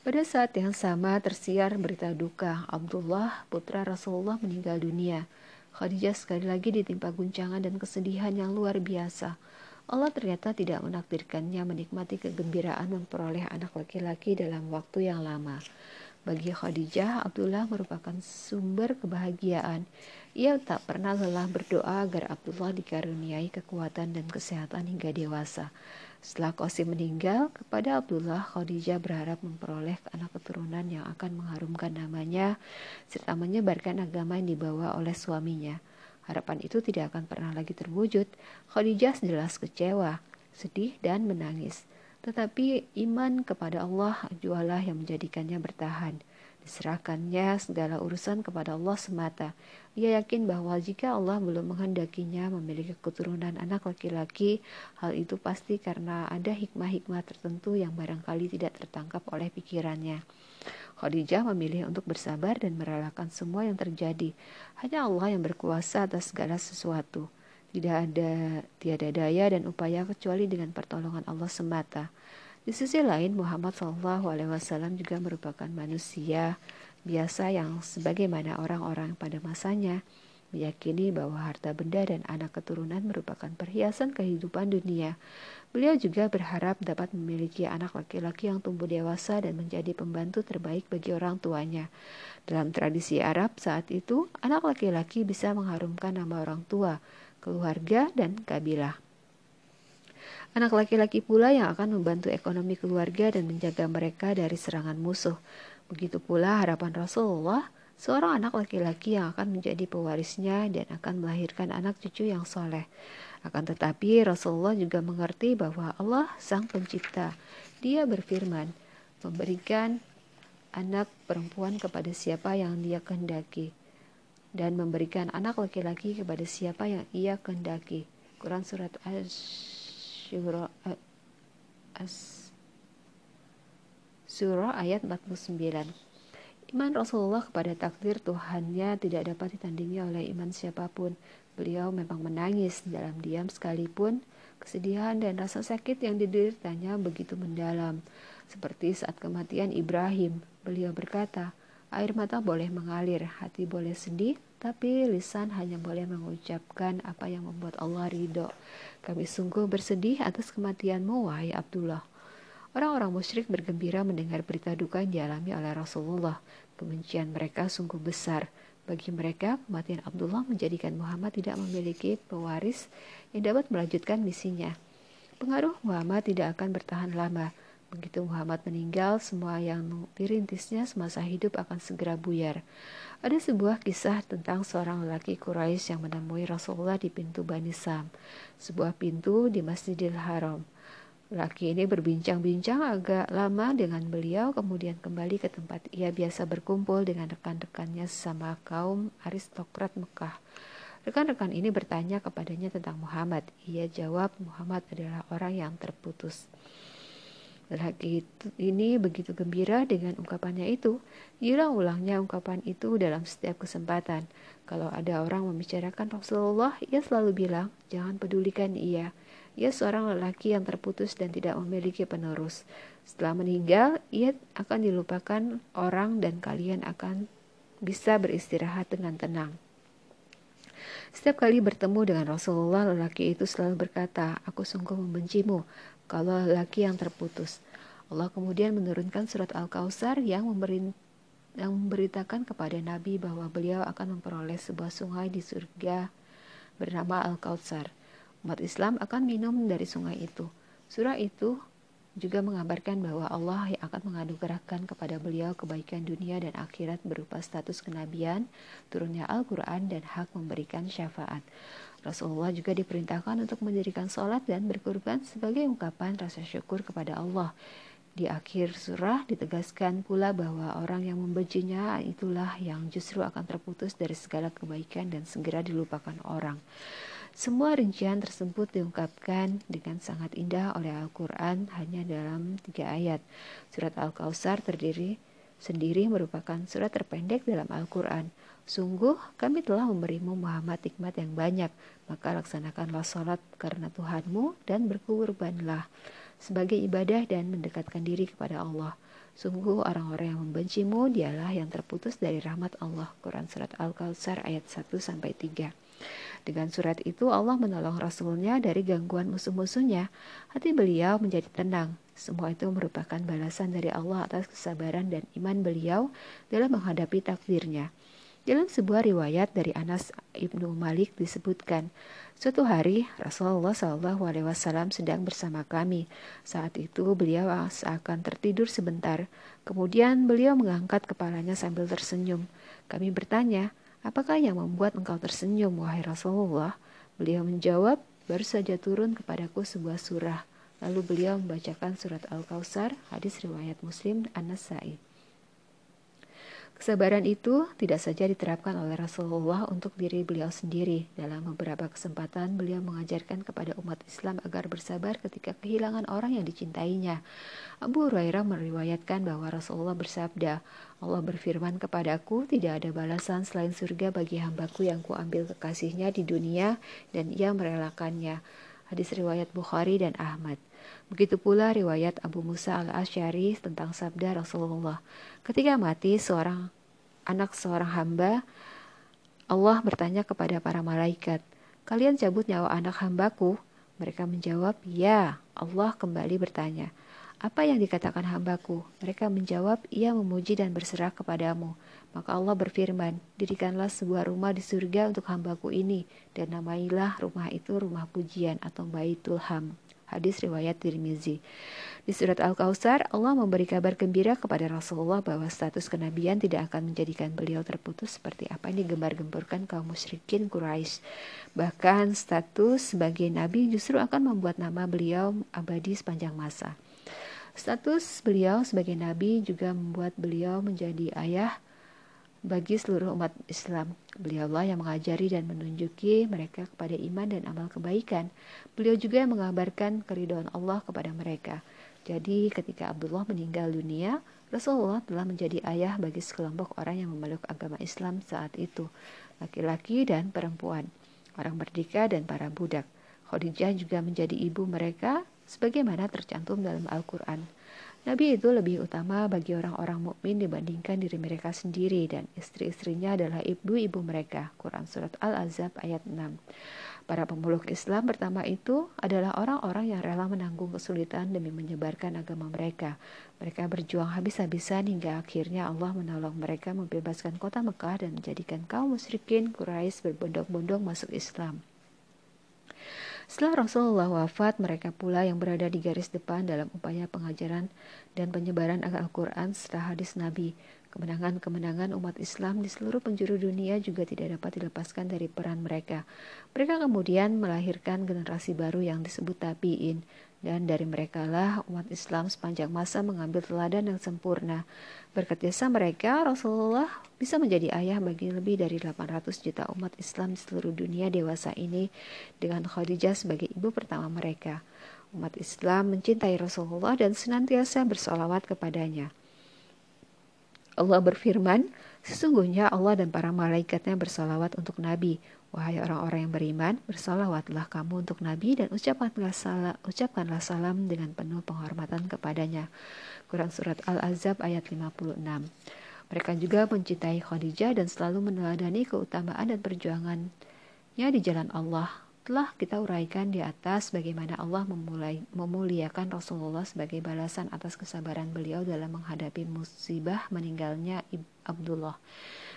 Pada saat yang sama tersiar berita duka, Abdullah, putra Rasulullah meninggal dunia. Khadijah sekali lagi ditimpa guncangan dan kesedihan yang luar biasa. Allah ternyata tidak menakdirkannya menikmati kegembiraan memperoleh anak laki-laki dalam waktu yang lama. Bagi Khadijah, Abdullah merupakan sumber kebahagiaan. Ia tak pernah lelah berdoa agar Abdullah dikaruniai kekuatan dan kesehatan hingga dewasa. Setelah Qasim meninggal, kepada Abdullah, Khadijah berharap memperoleh anak keturunan yang akan mengharumkan namanya serta menyebarkan agama yang dibawa oleh suaminya. Harapan itu tidak akan pernah lagi terwujud. Khadijah jelas kecewa, sedih, dan menangis. Tetapi iman kepada Allah jualah yang menjadikannya bertahan. Diserahkannya segala urusan kepada Allah semata. Ia yakin bahwa jika Allah belum menghendakinya memiliki keturunan anak laki-laki, hal itu pasti karena ada hikmah-hikmah tertentu yang barangkali tidak tertangkap oleh pikirannya. Khadijah memilih untuk bersabar dan merelakan semua yang terjadi. Hanya Allah yang berkuasa atas segala sesuatu. Tidak ada tiada daya dan upaya kecuali dengan pertolongan Allah semata. Di sisi lain, Muhammad SAW juga merupakan manusia biasa yang sebagaimana orang-orang pada masanya meyakini bahwa harta benda dan anak keturunan merupakan perhiasan kehidupan dunia. Beliau juga berharap dapat memiliki anak laki-laki yang tumbuh dewasa dan menjadi pembantu terbaik bagi orang tuanya. Dalam tradisi Arab saat itu, anak laki-laki bisa mengharumkan nama orang tua, keluarga, dan kabilah. Anak laki-laki pula yang akan membantu ekonomi keluarga dan menjaga mereka dari serangan musuh. Begitu pula harapan Rasulullah, seorang anak laki-laki yang akan menjadi pewarisnya dan akan melahirkan anak cucu yang soleh. Akan tetapi Rasulullah juga mengerti bahwa Allah sang pencipta. Dia berfirman, memberikan anak perempuan kepada siapa yang dia kehendaki dan memberikan anak laki-laki kepada siapa yang ia kehendaki. Quran surat Uh, as, Surah ayat 49 Iman Rasulullah kepada takdir Tuhannya tidak dapat ditandingi oleh iman siapa pun. Beliau memang menangis dalam diam sekalipun kesedihan dan rasa sakit yang dideritanya begitu mendalam. Seperti saat kematian Ibrahim, beliau berkata, air mata boleh mengalir, hati boleh sedih, tapi lisan hanya boleh mengucapkan apa yang membuat Allah ridho. Kami sungguh bersedih atas kematianmu, wahai Abdullah. Orang-orang musyrik bergembira mendengar berita duka yang dialami oleh Rasulullah. Kebencian mereka sungguh besar. Bagi mereka, kematian Abdullah menjadikan Muhammad tidak memiliki pewaris yang dapat melanjutkan misinya. Pengaruh Muhammad tidak akan bertahan lama. Begitu Muhammad meninggal, semua yang dirintisnya semasa hidup akan segera buyar. Ada sebuah kisah tentang seorang lelaki Quraisy yang menemui Rasulullah di pintu Bani Sam, sebuah pintu di Masjidil Haram. Laki ini berbincang-bincang agak lama dengan beliau, kemudian kembali ke tempat ia biasa berkumpul dengan rekan-rekannya sama kaum aristokrat Mekah. Rekan-rekan ini bertanya kepadanya tentang Muhammad. Ia jawab, Muhammad adalah orang yang terputus. Lelaki ini begitu gembira dengan ungkapannya itu. Diulang-ulangnya ungkapan itu dalam setiap kesempatan. Kalau ada orang membicarakan Rasulullah, ia selalu bilang, jangan pedulikan ia. Ia seorang lelaki yang terputus dan tidak memiliki penerus. Setelah meninggal, ia akan dilupakan orang dan kalian akan bisa beristirahat dengan tenang. Setiap kali bertemu dengan Rasulullah, lelaki itu selalu berkata, Aku sungguh membencimu, kalau laki yang terputus. Allah kemudian menurunkan surat Al-Kautsar yang yang memberitakan kepada Nabi bahwa beliau akan memperoleh sebuah sungai di surga bernama Al-Kautsar. Umat Islam akan minum dari sungai itu. Surah itu juga mengabarkan bahwa Allah yang akan menganugerahkan kepada beliau kebaikan dunia dan akhirat berupa status kenabian, turunnya Al-Quran, dan hak memberikan syafaat. Rasulullah juga diperintahkan untuk mendirikan sholat dan berkurban sebagai ungkapan rasa syukur kepada Allah. Di akhir surah ditegaskan pula bahwa orang yang membencinya itulah yang justru akan terputus dari segala kebaikan dan segera dilupakan orang. Semua rincian tersebut diungkapkan dengan sangat indah oleh Al-Quran hanya dalam tiga ayat. Surat Al-Kausar terdiri sendiri merupakan surat terpendek dalam Al-Quran. Sungguh kami telah memberimu Muhammad hikmat yang banyak, maka laksanakanlah sholat karena Tuhanmu dan berkurbanlah sebagai ibadah dan mendekatkan diri kepada Allah. Sungguh orang-orang yang membencimu dialah yang terputus dari rahmat Allah. Quran Surat Al-Kautsar ayat 1-3 Dengan surat itu Allah menolong Rasulnya dari gangguan musuh-musuhnya. Hati beliau menjadi tenang. Semua itu merupakan balasan dari Allah atas kesabaran dan iman beliau dalam menghadapi takdirnya. Dalam sebuah riwayat dari Anas ibnu Malik disebutkan, suatu hari Rasulullah Wasallam sedang bersama kami. Saat itu beliau seakan tertidur sebentar. Kemudian beliau mengangkat kepalanya sambil tersenyum. Kami bertanya, apakah yang membuat engkau tersenyum, wahai Rasulullah? Beliau menjawab, baru saja turun kepadaku sebuah surah. Lalu beliau membacakan surat Al-Kausar, hadis riwayat Muslim Anas Sa'id. Kesabaran itu tidak saja diterapkan oleh Rasulullah untuk diri beliau sendiri. Dalam beberapa kesempatan, beliau mengajarkan kepada umat Islam agar bersabar ketika kehilangan orang yang dicintainya. Abu Hurairah meriwayatkan bahwa Rasulullah bersabda, Allah berfirman kepadaku, tidak ada balasan selain surga bagi hambaku yang kuambil kekasihnya di dunia dan ia merelakannya. Hadis riwayat Bukhari dan Ahmad. Begitu pula riwayat Abu Musa al-Asyari tentang sabda Rasulullah. Ketika mati seorang anak seorang hamba, Allah bertanya kepada para malaikat, Kalian cabut nyawa anak hambaku? Mereka menjawab, Ya. Allah kembali bertanya, Apa yang dikatakan hambaku? Mereka menjawab, Ia memuji dan berserah kepadamu. Maka Allah berfirman, Dirikanlah sebuah rumah di surga untuk hambaku ini, dan namailah rumah itu rumah pujian atau baitul ham. Hadis riwayat Tirmizi. Di surat Al-Kautsar, Allah memberi kabar gembira kepada Rasulullah bahwa status kenabian tidak akan menjadikan beliau terputus seperti apa yang digembar-gemburkan kaum musyrikin Quraisy. Bahkan status sebagai nabi justru akan membuat nama beliau abadi sepanjang masa. Status beliau sebagai nabi juga membuat beliau menjadi ayah bagi seluruh umat Islam. Beliaulah yang mengajari dan menunjuki mereka kepada iman dan amal kebaikan. Beliau juga yang mengabarkan keridhaan Allah kepada mereka. Jadi ketika Abdullah meninggal dunia, Rasulullah telah menjadi ayah bagi sekelompok orang yang memeluk agama Islam saat itu, laki-laki dan perempuan, orang merdeka dan para budak. Khadijah juga menjadi ibu mereka sebagaimana tercantum dalam Al-Quran. Nabi itu lebih utama bagi orang-orang mukmin dibandingkan diri mereka sendiri dan istri-istrinya adalah ibu-ibu mereka. Quran Surat Al-Azab ayat 6. Para pemeluk Islam pertama itu adalah orang-orang yang rela menanggung kesulitan demi menyebarkan agama mereka. Mereka berjuang habis-habisan hingga akhirnya Allah menolong mereka membebaskan kota Mekah dan menjadikan kaum musyrikin Quraisy berbondong-bondong masuk Islam. Setelah Rasulullah wafat, mereka pula yang berada di garis depan dalam upaya pengajaran dan penyebaran Al-Quran setelah hadis Nabi. Kemenangan-kemenangan umat Islam di seluruh penjuru dunia juga tidak dapat dilepaskan dari peran mereka. Mereka kemudian melahirkan generasi baru yang disebut tabi'in, dan dari merekalah umat Islam sepanjang masa mengambil teladan yang sempurna. Berkat jasa mereka, Rasulullah bisa menjadi ayah bagi lebih dari 800 juta umat Islam di seluruh dunia dewasa ini dengan Khadijah sebagai ibu pertama mereka. Umat Islam mencintai Rasulullah dan senantiasa bersolawat kepadanya. Allah berfirman, Sesungguhnya Allah dan para malaikatnya bersalawat untuk Nabi. Wahai orang-orang yang beriman, bersalawatlah kamu untuk Nabi dan ucapkanlah salam, ucapkanlah salam dengan penuh penghormatan kepadanya. Quran Surat Al-Azab ayat 56 Mereka juga mencintai Khadijah dan selalu meneladani keutamaan dan perjuangannya di jalan Allah telah kita uraikan di atas bagaimana Allah memulai, memuliakan Rasulullah sebagai balasan atas kesabaran beliau dalam menghadapi musibah meninggalnya Abdullah.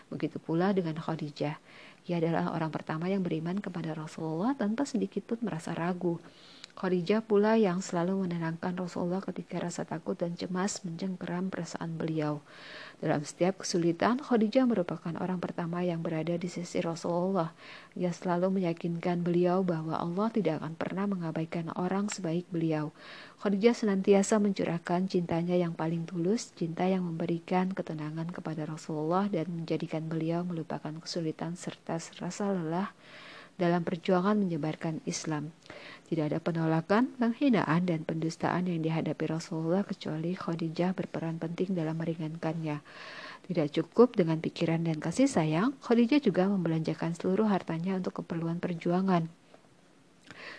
Begitu pula dengan Khadijah. Ia adalah orang pertama yang beriman kepada Rasulullah tanpa sedikit pun merasa ragu. Khadijah pula yang selalu menenangkan Rasulullah ketika rasa takut dan cemas mencengkeram perasaan beliau. Dalam setiap kesulitan, Khadijah merupakan orang pertama yang berada di sisi Rasulullah. Ia selalu meyakinkan beliau bahwa Allah tidak akan pernah mengabaikan orang sebaik beliau. Khadijah senantiasa mencurahkan cintanya yang paling tulus, cinta yang memberikan ketenangan kepada Rasulullah dan menjadikan beliau melupakan kesulitan serta rasa lelah dalam perjuangan menyebarkan Islam. Tidak ada penolakan, penghinaan, dan pendustaan yang dihadapi Rasulullah kecuali Khadijah berperan penting dalam meringankannya. Tidak cukup dengan pikiran dan kasih sayang, Khadijah juga membelanjakan seluruh hartanya untuk keperluan perjuangan.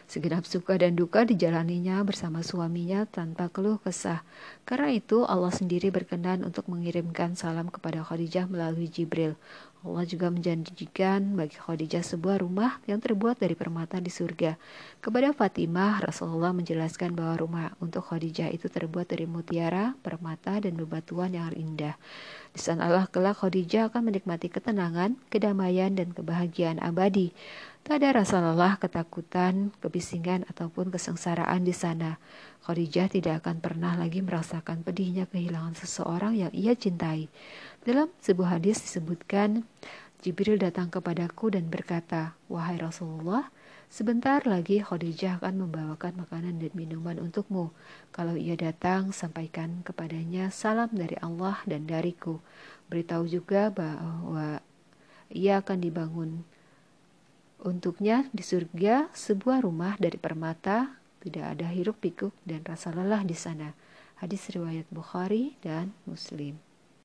Segenap suka dan duka dijalaninya bersama suaminya tanpa keluh kesah. Karena itu Allah sendiri berkenan untuk mengirimkan salam kepada Khadijah melalui Jibril. Allah juga menjanjikan bagi Khadijah sebuah rumah yang terbuat dari permata di surga. Kepada Fatimah, Rasulullah menjelaskan bahwa rumah untuk Khadijah itu terbuat dari mutiara, permata, dan bebatuan yang indah. Di sanalah kelak Khadijah akan menikmati ketenangan, kedamaian, dan kebahagiaan abadi. Tak ada rasa lelah, ketakutan, kebisingan, ataupun kesengsaraan di sana. Khadijah tidak akan pernah lagi merasakan pedihnya kehilangan seseorang yang ia cintai. Dalam sebuah hadis disebutkan, Jibril datang kepadaku dan berkata, Wahai Rasulullah, sebentar lagi Khadijah akan membawakan makanan dan minuman untukmu. Kalau ia datang, sampaikan kepadanya salam dari Allah dan dariku. Beritahu juga bahwa ia akan dibangun untuknya di surga sebuah rumah dari permata, tidak ada hiruk pikuk dan rasa lelah di sana. Hadis riwayat Bukhari dan Muslim.